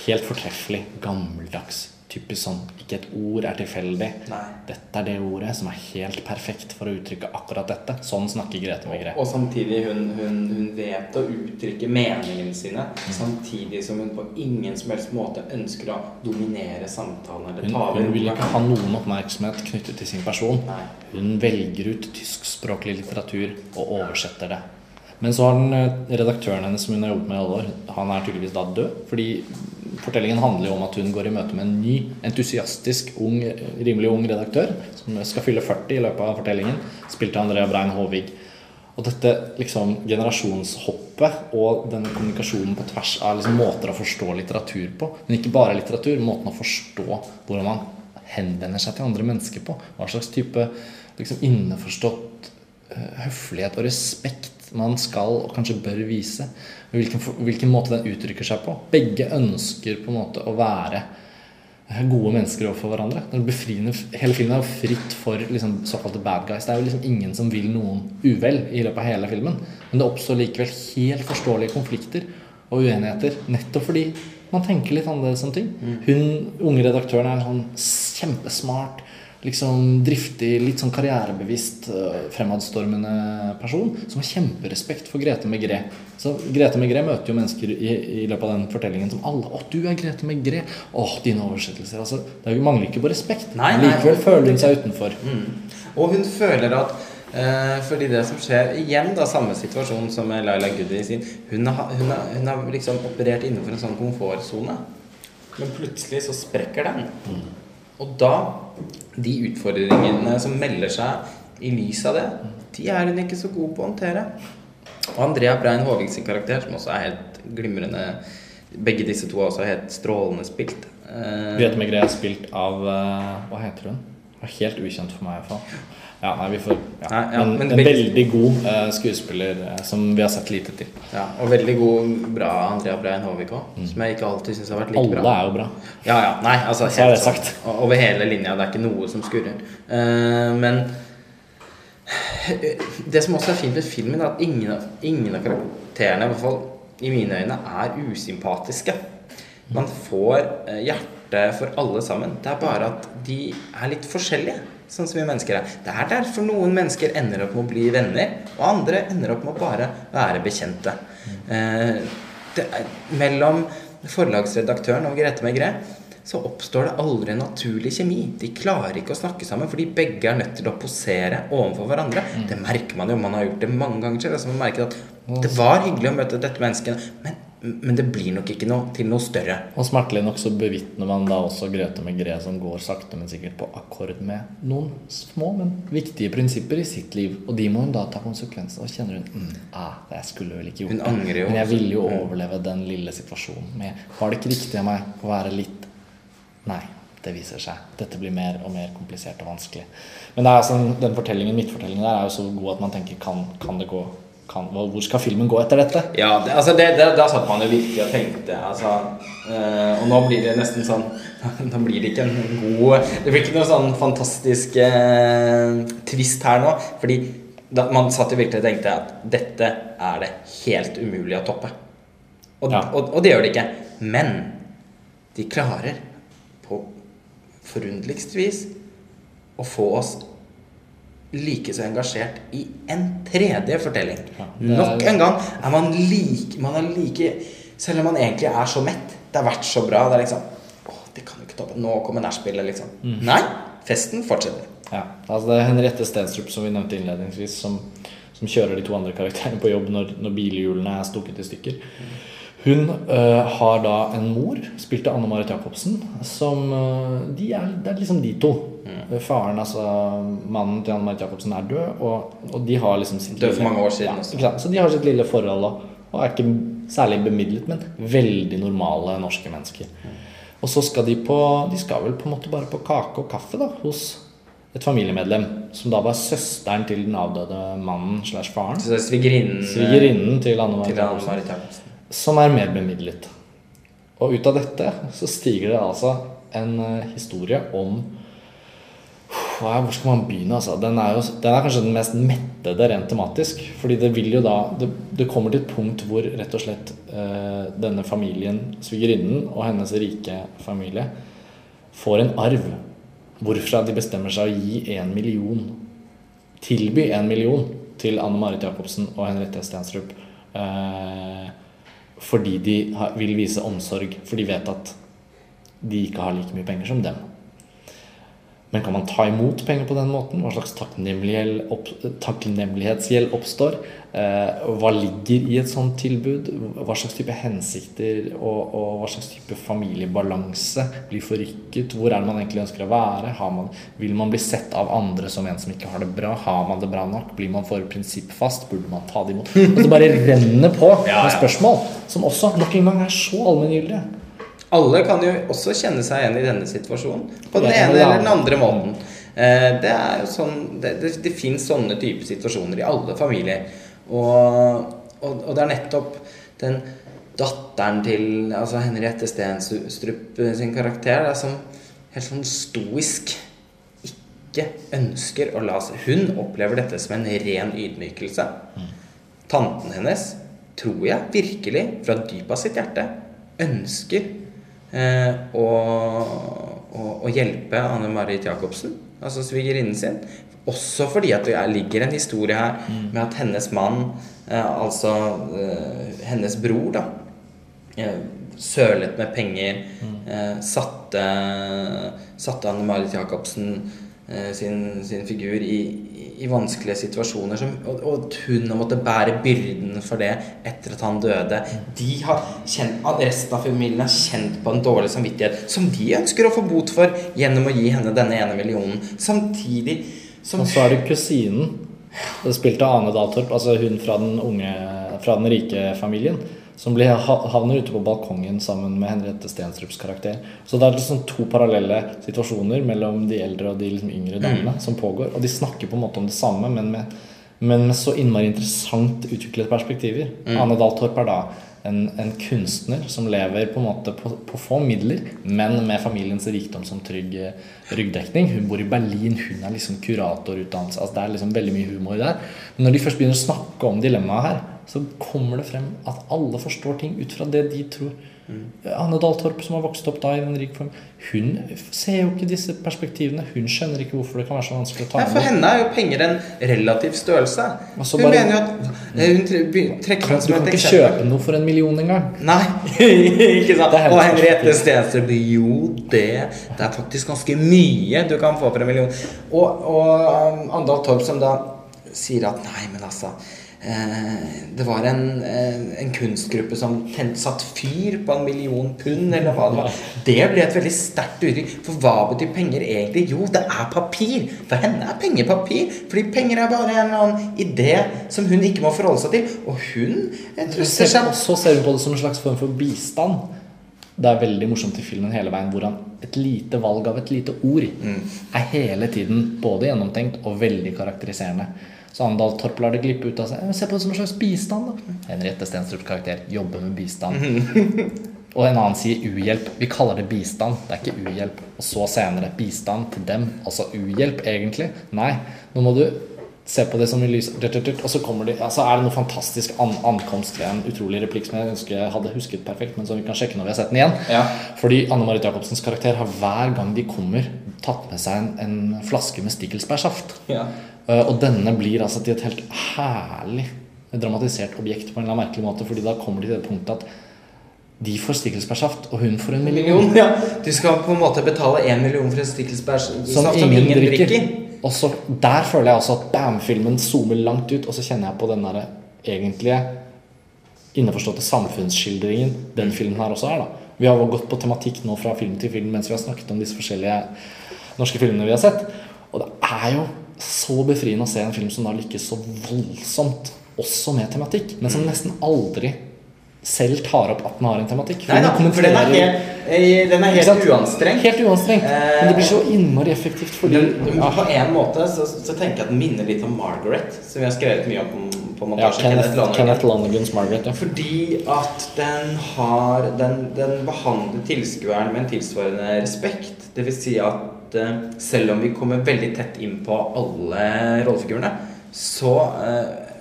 Helt fortreffelig. Gammeldags typisk sånn Ikke et ord er tilfeldig. Nei. Dette er det ordet som er helt perfekt for å uttrykke akkurat dette. Sånn snakker Grete Megré. Og samtidig hun, hun, hun vet å uttrykke meningene sine, Mm. samtidig som hun på ingen som helst måte ønsker å dominere samtalen eller Hun, hun vil ikke ha noen oppmerksomhet knyttet til sin person. Nei. Hun velger ut tyskspråklig litteratur og oversetter det. Men så har den eh, redaktøren hennes som hun har jobbet med i alle år, han er tydeligvis da død. Fordi fortellingen handler jo om at hun går i møte med en ny, entusiastisk, ung, rimelig ung redaktør som skal fylle 40 i løpet av fortellingen. Spilt av Andrea Brein Håvig. Og dette liksom generasjonshoppet og denne kommunikasjonen på tvers av liksom måter å forstå litteratur på. Men ikke bare litteratur, måten å forstå hvordan man henvender seg til andre mennesker på. Hva slags type liksom innforstått eh, høflighet og respekt man skal og kanskje bør vise. Hvilken, hvilken måte den uttrykker seg på. Begge ønsker på en måte å være gode mennesker overfor hverandre. Er befriende, hele filmen er jo fritt for liksom, såkalte bad guys. Det er jo liksom ingen som vil noen uvel i løpet av hele filmen. Men det oppstår likevel helt forståelige konflikter og uenigheter nettopp fordi man tenker litt annerledes om ting. Hun unge redaktøren er sånn kjempesmart, liksom driftig, litt sånn karrierebevisst, øh, fremadstormende person som har kjemperespekt for Grete Megré. Så Grete Megré møter jo mennesker i, i løpet av den fortellingen som alle 'Å, du er Grete Megré'. 'Å, dine oversettelser'. Altså, det er mangler ikke på respekt. Nei, nei. likevel føler hun seg utenfor. Mm. Og hun føler at eh, fordi det som skjer Igjen da samme situasjon som Laila Goody sin. Hun har, hun, har, hun har liksom operert innenfor en sånn komfortsone. Men plutselig så sprekker den. Og da De utfordringene som melder seg i lys av det, de er hun ikke så god på å håndtere. Og Andrea Brein Håvik sin karakter, som også er helt glimrende Begge disse to er også helt strålende spilt. Eh, Grete Megré er spilt av øh, Hva heter hun? Helt ukjent for meg, i hvert fall. Ja, nei, vi får ja. Nei, ja, men, men En veldig god uh, skuespiller uh, som vi har sett lite til. Ja, og veldig god, bra Andrea Brein Håvik òg, som jeg ikke alltid syns har vært like Mm. Alle bra. er jo bra. Ja, ja, nei, altså Så er det sagt. Over hele linja. Det er ikke noe som skurrer. Uh, men det som også er fint med filmen, er at ingen ingen av karakterene, i hvert fall i mine øyne, er usympatiske. Man får hjertet hjerte for alle sammen. Det er bare at de er litt forskjellige, sånn som vi mennesker er. Det er derfor noen mennesker ender opp med å bli venner, og andre ender opp med å bare være bekjente. Eh, det mellom forlagsredaktøren og Grete Megre så oppstår det aldri naturlig kjemi. De klarer ikke å snakke sammen fordi begge er nødt til å posere overfor hverandre. Det merker man jo, man har gjort det mange ganger selv. Altså man merker at det var hyggelig å møte dette mennesket, men, men det blir nok ikke noe til noe større. Og smertelig nok så bevitner man da også Grete Megré som går sakte, men sikkert på akkord med noen små, men viktige prinsipper i sitt liv. Og de må hun da ta konsekvensen og kjenner hun mm, ah, Jeg skulle vel ikke gjort Hun angrer jo Men jeg ville jo Mm. overleve den lille situasjonen med Var det ikke riktig av meg å være litt Nei. Det viser seg. Dette blir mer og mer komplisert og vanskelig. Men det er altså, den fortellingen, midtfortellingen der er jo så god at man tenker kan, kan det gå kan, Hvor skal filmen gå etter dette? Ja, det, altså det, det, da satt man jo virkelig og tenkte altså, øh, Og nå blir det nesten sånn Nå blir det ikke en god Det blir ikke noe sånn fantastisk øh, twist her nå. Fordi da, man satt jo virkelig og tenkte at dette er det helt umulig å toppe. Og, Ja. og, og det gjør det ikke. Men de klarer på forunderligst vis å få oss like så engasjert i en tredje fortelling. Ja, er- Nok en gang er man like, man er like Selv om man egentlig er så mett. Det har vært så bra. Det er liksom Å, det kan jo ikke toppe. Nå kommer nachspielet, liksom. Mm. Nei. Festen fortsetter. Ja, altså Det er Henriette Stenstrup som vi nevnte innledningsvis, som, som kjører de to andre karakterene på jobb når, når bilhjulene er stukket i stykker. Hun øh, har da en mor, spilt av Anne Marit Jacobsen, som øh, de er, Det er liksom de to. Mm. Faren, altså mannen til Anne Marit Jacobsen, er død, og, og de har liksom sitt Død for mange år siden Ja. Så de har sitt lille forhold og, og er ikke særlig bemidlet, men veldig normale norske mennesker. Og så skal de på De skal vel på en måte bare på kake og kaffe da hos et familiemedlem. Som da var søsteren til den avdøde mannen slash faren. Så svigerinnen Svigerinnen til Anne Jacobsen. Marit Jacobsen. Som er mer bemidlet. Og ut av dette så stiger det altså en eh, historie om Hva Hvor skal man begynne? altså? Den er, jo, den er kanskje den mest mettede rent tematisk. Fordi det vil jo da Det, det kommer til et punkt hvor rett og slett eh, denne familien, svigerinnen og hennes rike familie, får en arv. Hvorfra de bestemmer seg å gi en million Tilby en million til Anne Marit Jacobsen og Henriette Stensrup. Eh, fordi de har, vil vise omsorg, for de vet at de ikke har like mye penger som dem. Men kan man ta imot penger på den måten? Hva slags takknemlighet takknemlighetsgjeld oppstår? Eh, hva ligger i et sånt tilbud? Hva slags type hensikter og, og hva slags type familiebalanse blir forrykket? Hvor er det man egentlig ønsker å være? Har man, vil man bli sett av andre som en som ikke har det bra? Har man det bra nok? Blir man for prinsippfast? Burde man ta det imot? Og det bare renner på med spørsmål som også nok en gang er så allmenngyldige. Alle kan jo også kjenne seg igjen i denne situasjonen. På den ene eller den andre måten. Eh, Det er jo sånn Det, det, det fins sånne typer situasjoner i alle familier. Og, og, og det er nettopp den datteren til altså Henriette Stenstrup sin karakter da, som helt sånn stoisk ikke ønsker å la seg Hun opplever dette som en ren ydmykelse. Tanten hennes tror jeg virkelig fra dypet av sitt hjerte ønsker eh, å, og å hjelpe Anne Marit Jacobsen, altså svigerinnen sin. Også fordi at det er- ligger en historie her med at hennes mann, eh, altså eh, hennes bror, da, eh, sølet med penger, eh, satte, satte Anne Marit Jacobsen sin, sin figur i, i, vanskelige situasjoner. Som, og, og hun har måttet bære byrden for det etter at han døde. De har kjent, resten av familien har kjent på en dårlig samvittighet som de ønsker å få bot for gjennom å gi henne denne ene millionen. Samtidig som Og så er det kusinen. Det spilte Ane Daltorp, altså hun fra den unge, fra den rike familien. Som blir, havner ute på balkongen sammen med Henriette Stenstrups karakter. Så det er liksom to parallelle situasjoner mellom de eldre og de liksom yngre damene som pågår. Og de snakker på en måte om det samme, men med, men med så innmari interessant utviklede perspektiver. Ane Daltorp er da en, en kunstner som lever på en måte på, på få midler, men med familiens rikdom som trygg eh, ryggdekning. Hun bor i Berlin, hun er liksom kuratorutdannelse. Altså det er liksom veldig mye humor der. Men når de først begynner å snakke om dilemmaet her, så kommer det frem at alle forstår ting ut fra det de tror. Anne Dahl Torp, som har vokst opp da i den rike form, hun ser jo ikke disse perspektivene. Hun skjønner ikke hvorfor det kan være så vanskelig å ta ja, For henne er jo penger en relativ størrelse. Altså Hun bare- mener jo at eh, Hun trekker be- trekker Du fram som kan ikke eksempel. kjøpe noe for en million engang. Nei, ikke sant? Og Henriette forstått. blir Jo, det, det er faktisk ganske mye du kan få for en million. Og, og um, Andal Torp som da sier at nei, men altså eh, Det var en, eh, en kunstgruppe som tent, satt fyr på en million pund, eller hva det var. Det ble et veldig sterkt uttrykk. For hva betyr penger egentlig? Jo, det er papir. For henne er penger papir. Fordi penger er bare en eller annen idé som hun ikke må forholde seg til. Og hun eh, trøster seg Så ser hun på det som en slags form for bistand. Det er veldig morsomt i filmen hele veien hvordan et lite valg av et lite ord er hele tiden både gjennomtenkt og veldig karakteriserende. Så Andal Torp lar det glippe ut av seg. Se på det som en slags bistand. da. Henriette Stenstrups karakter jobber med bistand. Og en annen sier uhjelp. Vi kaller det bistand, det er ikke uhjelp. Og så senere bistand til dem. Altså uhjelp, egentlig. Nei, nå må du se på det som i lys Og så kommer de, altså er det noe fantastisk an ankomst ved en utrolig replikk som jeg ønsker jeg hadde husket perfekt, men som vi kan sjekke når vi har sett den igjen. Ja. Fordi Anne Marit Jacobsens karakter har hver gang de kommer, tatt med seg en, en flaske med stikkelsbærsaft. Ja. Uh, og denne blir altså til et helt herlig dramatisert objekt på en eller annen merkelig måte, fordi da kommer de til det punktet at de får stikkelsbærsaft, og hun får en million. Ja. Du skal på en måte betale én million for en stikkelsbærsaft Som ingen, drikker. Og så Der føler jeg også at BAM-filmen zoomer langt ut, og så kjenner jeg på den der egentlige innforståtte samfunnsskildringen den filmen her også er. da Vi har gått på tematikk nå fra film til film mens vi har snakket om disse forskjellige norske filmene vi har sett. Og det er jo så befriende å se en film som da lykkes så voldsomt, også med tematikk, men som nesten aldri selv tar opp at den har en tematikk. Nei da, for den er helt, eh, den er helt uanstrengt. Helt uanstrengt. Eh, Men det blir så innmari effektivt fordi Den, på en måte så, så tenker jeg at den minner litt om Margaret, som vi har skrevet mye om på ja, montasje. Kenneth, Lonergan. Kenneth Lonergans Margaret. Ja. Fordi at den har Den, den behandler tilskueren med en tilsvarende respekt. Det vil si at eh, selv om vi kommer veldig tett inn på alle rollefigurene, så eh,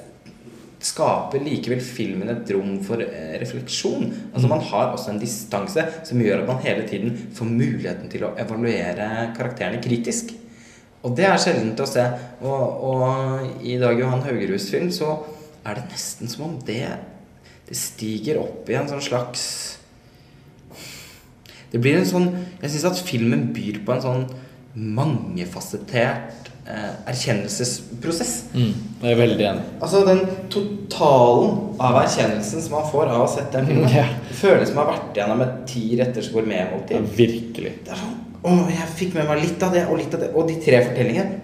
skaper likevel filmen et rom for eh, refleksjon. Altså Man har også en distanse som gjør at man hele tiden får muligheten til å evaluere karakterene kritisk. Og det er sjeldent å se. Og, og i Dag Johan Haugeruds film så er det nesten som om det Det stiger opp i en sånn slags Det blir en sånn Jeg syns at filmen byr på en sånn mangefasettert eh, erkjennelsesprosess. Mm, jeg er veldig enig. Altså den totalen av erkjennelsen som man får av å sette en den filmen, Ja. det føles som å ha vært gjennom et ti retters Ja, gourmetmåltid. virkelig. Det er sånn Å, jeg fikk med meg litt av det og litt av det. Og de tre fortellingene,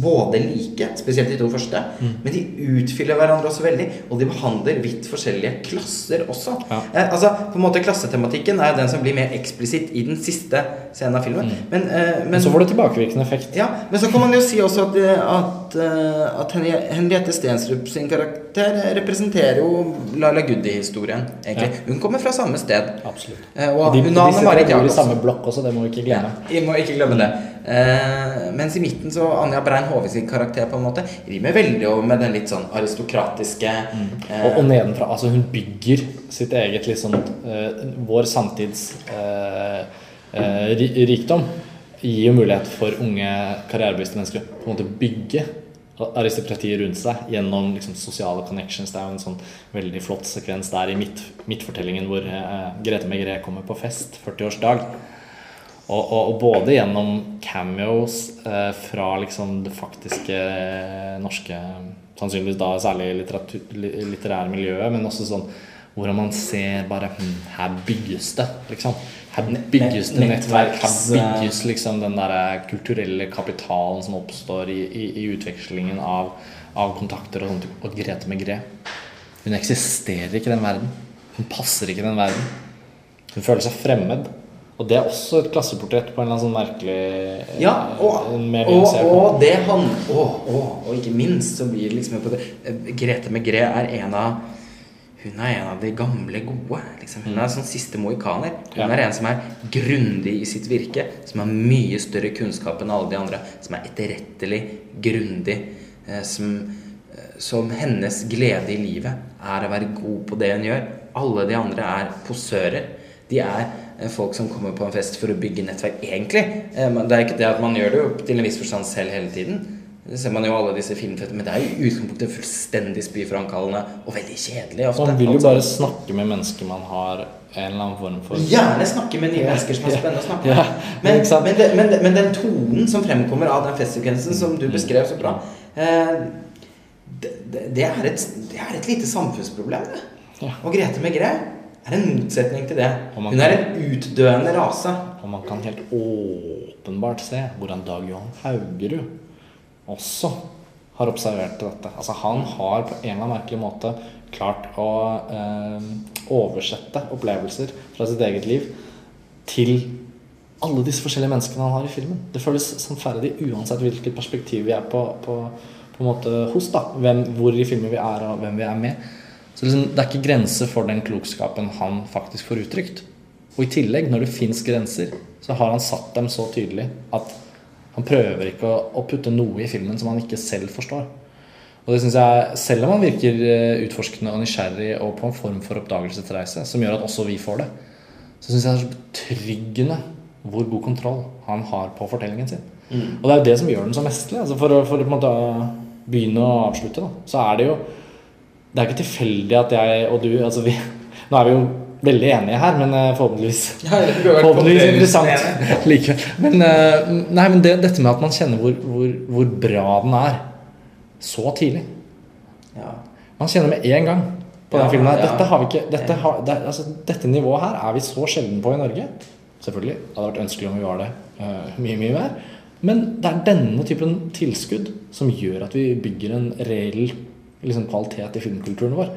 både like, spesielt de to første, men de utfyller hverandre også veldig. Og de behandler vidt forskjellige klasser også. Ja. Eh, altså, på en måte Klassetematikken er den som blir mer eksplisitt i den siste scenen av filmen. Men, eh, men, Men så får det tilbakevirkende effekt. ja, men så kan man jo si også at, eh, at, eh, at Henriette Stensrup sin karakter representerer jo Laila Goody-historien, egentlig. Hun kommer fra samme sted. Absolutt. Eh, Og De, hun og disse Anne-Marit i Jacobsen. samme blokk også, det må vi ikke glemme. vi må ikke glemme det. Uh, mens i midten så Anja Brein Hove sin karakter på en måte rimer veldig over med den litt sånn aristokratiske eh, Og, og nedenfra. Altså, hun bygger sitt eget litt sånn uh, Vår samtids rikdom gir jo mulighet for unge karrierebevisste mennesker på en måte bygge aristokratiet rundt seg gjennom liksom, sosiale connections. Det er jo en sånn veldig flott sekvens der i midt, midtfortellingen hvor eh, Grete Megré kommer på fest, 40-årsdag. Og, og, og både gjennom cameos eh, fra liksom det faktiske eh, norske Sannsynligvis da særlig litterære miljøet, men også sånn hvordan man ser bare hm, Her bygges det, liksom. Her bygges det nettverk. Her eh, bygges liksom den der kulturelle kapitalen som oppstår i, i, i utvekslingen av, av kontakter og sånt. Og Grete Megré Hun eksisterer ikke i den verden. Hun passer ikke i den verden. Hun føler seg fremmed. Og det er også et klasseportrett på en eller annen sånn merkelig Ja, og, og, og det han og, og, og ikke minst så blir det liksom på det eh, Grete Megré er en av Hun er en av de gamle gode. Liksom. Hun er sånn siste mohikaner. Hun Mm. Ja. er en som er grundig i sitt virke, som har mye større kunnskap enn alle de andre. Som er etterrettelig, grundig. Eh, som, eh, som hennes glede i livet er å være god på det hun gjør. Alle de andre er posører. De er eh, folk som kommer på en fest for å bygge nettverk, egentlig. Det er ikke det at man gjør det jo til en viss forstand selv hele tiden. Det ser man jo alle disse filmfettene, men det er jo utgangspunktet fullstendig spyframkallende og veldig kjedelig ofte. Man vil jo bare snakke med mennesker man har en eller annen form for Gjerne snakke med nye mennesker som er spennende å snakke med. Men, men, det, men, men den tonen som fremkommer av den festsekvensen som du beskrev så bra, eh, det, det, er et, det er et lite samfunnsproblem, det. Og Grete Megré er en motsetning til det. Hun er en utdøende rase. Og man kan helt åpenbart se hvordan Dag Johan Haugerud også har observert dette. Altså Han har på en eller annen merkelig måte klart å eh, oversette opplevelser fra sitt eget liv til alle disse forskjellige menneskene han har i filmen. Det føles sannferdig uansett hvilket perspektiv vi er på, på, på en måte hos. da hvem, Hvor i filmen vi er, og hvem vi er med. Så liksom, Det er ikke grenser for den klokskapen han faktisk får uttrykt. Og i tillegg, når det fins grenser, så har han satt dem så tydelig at han prøver ikke å, å putte noe i filmen som han ikke selv forstår. Og det synes jeg, Selv om han virker eh, utforskende og nysgjerrig og på en form for oppdagelsesreise, som gjør at også vi får det, så syns jeg det er så betryggende hvor god kontroll han har på fortellingen sin. Og det er jo det som gjør den så mesterlig. Altså for, for å måte begynne å avslutte, da, så er det jo Det er ikke tilfeldig at jeg og du altså vi, Nå er vi jo veldig enige her, men eh, forhåpentligvis Ja, Forhåpentligvis interessant likevel. Men, eh, nei, men det, dette med at man kjenner hvor, hvor, hvor bra den er så tidlig. Ja. Man kjenner med en gang på den Ja, filmen her. Dette, har vi ikke, dette, har, det, altså, dette nivået her er vi så sjelden på i Norge. Selvfølgelig. Det hadde vært ønskelig om vi var det uh, mye, mye mer. Men det er denne typen tilskudd som gjør at vi bygger en reell liksom, kvalitet i filmkulturen vår.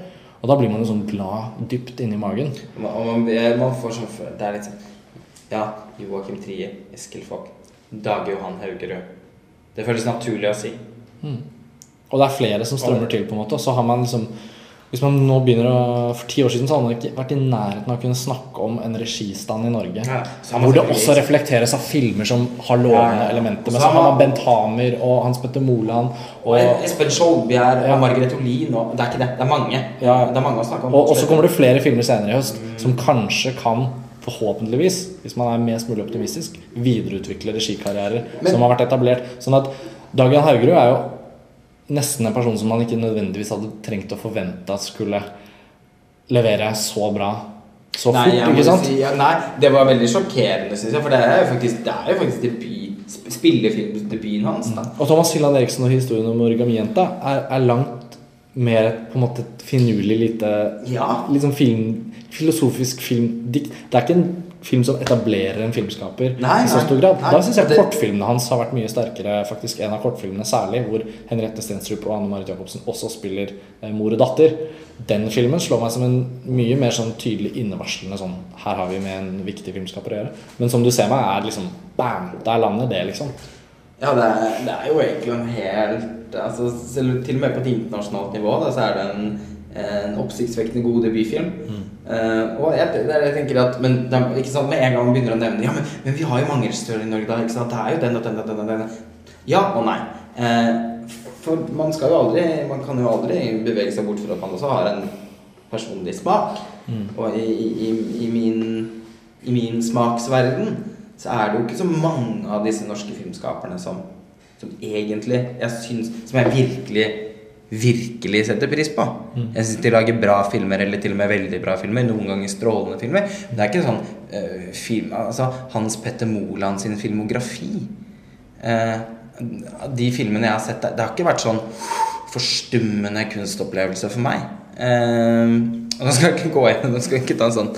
Og da blir man jo sånn glad dypt inni magen. Man, man, man får sånn Det er litt sånn Ja, Joakim Trie, Eskil Fogg, Dag Johan Haugerud. Det føles naturlig å si. Og det er flere som strømmer til, på en måte. Og så har man liksom Hvis man nå begynner å For ti år siden så hadde man ikke vært i nærheten av å kunne snakke om en registand i Norge. Ja, hvor det også reflekteres av filmer som har lovende Ja, ja. elementer. Men så har man Bent Hamer og Hans Petter Moland Og og Espen Skjoldbjerg og Margaret Olin og Det er ikke det. Det er mange. Ja. Det er mange å snakke om. Og så kommer det flere filmer senere i høst som kanskje kan, forhåpentligvis, hvis man er mest mulig optimistisk, videreutvikle regikarrierer som har vært etablert. Sånn at Dag Jan Haugerud er jo nesten en person som man ikke nødvendigvis hadde trengt å forvente at skulle levere så bra så fort, Nei, ikke sant? Si, ja, nei, det var veldig sjokkerende, syns jeg. For det er jo faktisk, det er jo faktisk debut, sp- spillefilmdebuten hans. da Og Thomas Hilland Eriksen og historien om origami-jenta er, er langt mer på en måte et finurlig lite Ja. liksom film, filosofisk filmdikt. Det er ikke en film som etablerer en filmskaper Nei, i så stor grad. nei, da syns jeg det- kortfilmene hans har vært mye sterkere. Faktisk En av kortfilmene særlig, hvor Henriette Stenstrup og Anne Marit Jacobsen også spiller eh, mor og datter. Den filmen slår meg som en mye mer sånn tydelig innevarslende sånn Her har vi med en viktig filmskaper å gjøre. Men som du ser meg, er liksom bam! Der lander det, liksom. Ja, det er, det er jo egentlig en helt altså, Til og med på et internasjonalt nivå da, så er det en, en oppsiktsvekkende god debutfilm. Eh, og jeg, jeg tenker at Men ikke sant, med en gang man begynner å nevne Ja, men, men vi har jo mange regissører i Norge, da. Ikke sant? Det er jo den og den og den. og den. Ja og nei. Uh, for man skal jo aldri Man kan jo aldri bevege seg bort fra at man også har en personlig smak. Og i, i, i, min, i min smaksverden så er det jo ikke så mange av disse norske filmskaperne som, som egentlig jeg syns, Som jeg virkelig virkelig setter pris på. Jeg syns de lager bra filmer, eller til og med veldig bra filmer. Noen ganger strålende filmer. Det er ikke sånn uh, film Altså Hans Petter Moland sin filmografi uh, De filmene jeg har sett Det har ikke vært sånn forstummende kunstopplevelse for meg. Uh, og nå skal jeg ikke gå igjen Nå skal jeg ikke ta en sånn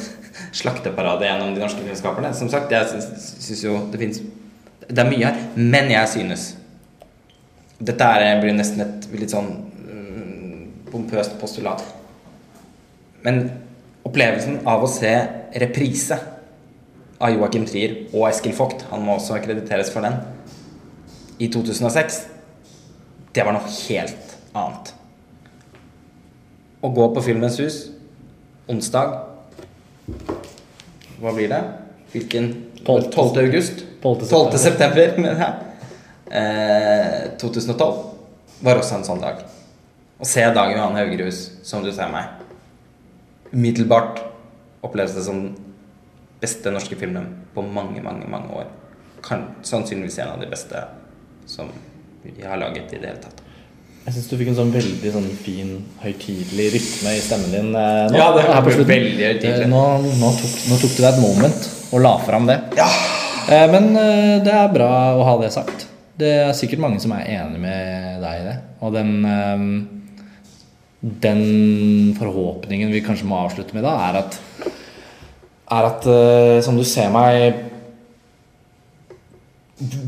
slakteparade gjennom de norske filmskaperne. Som sagt, jeg syns, jo det fins Det er mye her. Men jeg synes Dette er, blir nesten et litt sånn mm, pompøst postulat. Men opplevelsen av å se reprise av Joakim Trier og Eskil Vogt, han må også krediteres for den, i 2006, det var noe helt annet. Å gå på Filmens Hus onsdag Hva blir det? Hvilken? 12. 12. august? 12. 12. september, mener jeg. Eh, 2012 var også en sånn dag. Å se Dag Johan Haugerhus som du ser meg, umiddelbart oppleves det som beste norske filmen på mange, mange, mange år. Kan, sannsynligvis en av de beste som vi har laget i det hele tatt. Jeg syns du fikk en sånn veldig sånn fin, høytidelig rytme i stemmen din eh, nå. Ja, det her på slutten. veldig høytidelig. Eh, Nå, nå, tok, nå tok du deg et moment og la fram det. Eh, Men eh, det er bra å ha det sagt. Det er sikkert mange som er enig med deg i det. Og den eh, Den forhåpningen vi kanskje må avslutte med da, er at Er at, uh, som du ser meg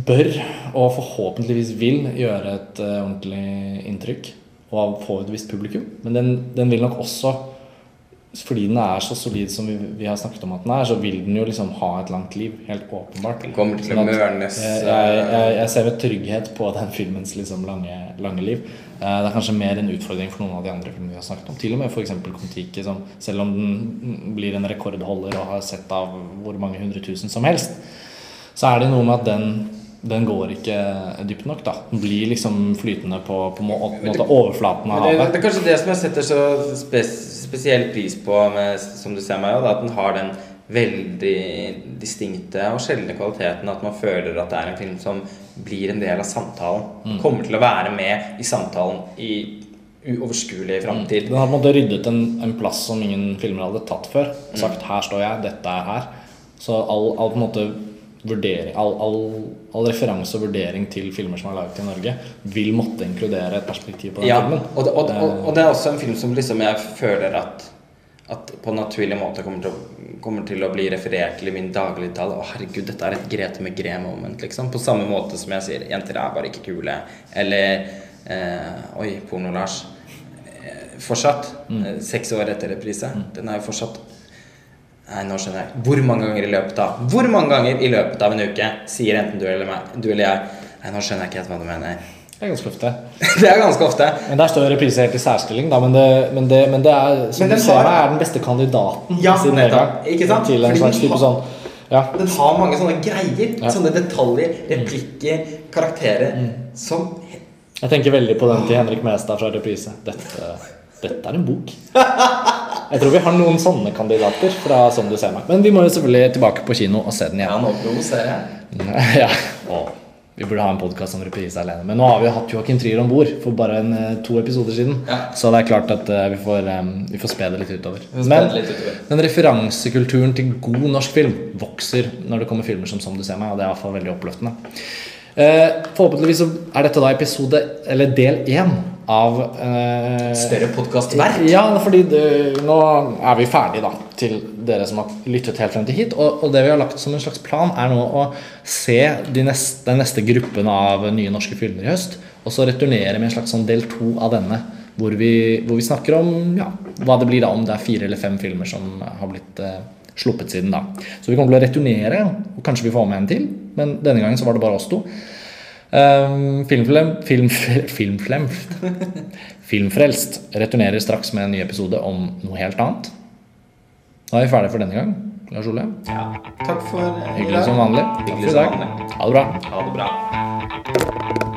bør, og forhåpentligvis vil, gjøre et uh, ordentlig inntrykk og få et visst publikum. Men den, den vil nok også, fordi den er så solid som vi, vi har snakket om at den er, så vil den jo liksom ha et langt liv. Helt åpenbart. Den kommer til å Sånn mørnes, Jeg, jeg, jeg, jeg ser med trygghet på den filmens liksom lange, lange liv. Eh, Det er kanskje mer en utfordring for noen av de andre filmene vi har snakket om. Til og med f.eks. Kon-Tiki, som selv om den blir en rekordholder og har sett av hvor mange hundre tusen som helst, så er det noe med at den, den går ikke dypt nok. da Den blir liksom flytende på, på må- måte overflaten av havet. det, det er kanskje det som jeg setter så spes, spesiell pris på, med, som du ser meg, da, at den har den veldig distinkte og sjeldne kvaliteten at man føler at det er en film som blir en del av samtalen. Mm. Kommer til å være med i samtalen i uoverskuelig framtid. Den har på en måte ryddet en, en plass som ingen filmer hadde tatt før. Sagt 'her står jeg, dette er her'. Så all, all på en måte vurdering, all, all, all referanse og vurdering til filmer som er laget i Norge, vil måtte inkludere et perspektiv på den Ja, filmen. og det, og, og, og det er også en film som liksom jeg føler at at på en naturlig måte kommer til, å, kommer til å bli referert til i min dagligtale. Å, herregud, dette er et Grete med Gre-moment, liksom. På samme måte som jeg sier 'jenter er bare ikke kule'. Eller eh, Oi, Porno-Lars. Eh, fortsatt. Mm. Seks år etter reprise. Den er jo fortsatt Nei, nå skjønner jeg. Hvor mange ganger i løpet av Hvor mange ganger i løpet av en uke sier enten du eller, meg, du eller jeg Nei, nå skjønner jeg ikke helt hva du mener. Det er ganske ofte. det er ganske ofte. Men der står reprise helt i særstilling, da. Men det, men det, men det er, som Men du ser har- er den beste kandidaten Ja, nettopp. nedgang Ikke sant? til en slags type sånn Ja. Den har mange sånne greier. Ja. Sånne detaljer, replikker, karakterer som Jeg tenker veldig på den til Henrik Mestad fra Reprise. Dette, dette er en bok. Jeg tror vi har noen sånne kandidater fra Som du ser meg. Men vi må jo selvfølgelig tilbake på kino og se den Ja, nå provoserer jeg. Ja. Å, vi burde ha en podkast om Reprise alene. Men nå har vi jo hatt Joakim Trier om bord for bare en, eh, to episoder siden. Ja. Så det er klart at uh, vi får, um, vi får spe det litt utover. Men litt utover. den referansekulturen til god norsk film vokser når det kommer filmer som Som du ser meg, og det er i hvert fall veldig oppløftende. Eh, forhåpentligvis er dette da episode, eller del én av eh, Større podkastverk. Ja, fordi det, nå er vi ferdige da til dere som har lyttet helt frem til hit. Og, og det vi har lagt som en slags plan, er nå å se de neste, den neste gruppen av nye norske filmer i høst. Og så returnere med en slags sånn del to av denne. Hvor vi, hvor vi snakker om ja, hva det blir da, om det er fire eller fem filmer som har blitt eh, sluppet siden da. Så vi kommer til å returnere, og kanskje vi får med en til. Men denne gangen så var det bare oss to. Um, filmflem, film, filmflem, Filmfrelst returnerer straks med en ny episode om noe helt annet. Da er vi ferdige for denne gang. Lars Ole, Ja. Takk for eh, hyggelig som vanlig. Takk Hyggelig for i dag. Ha det bra. Ha det bra.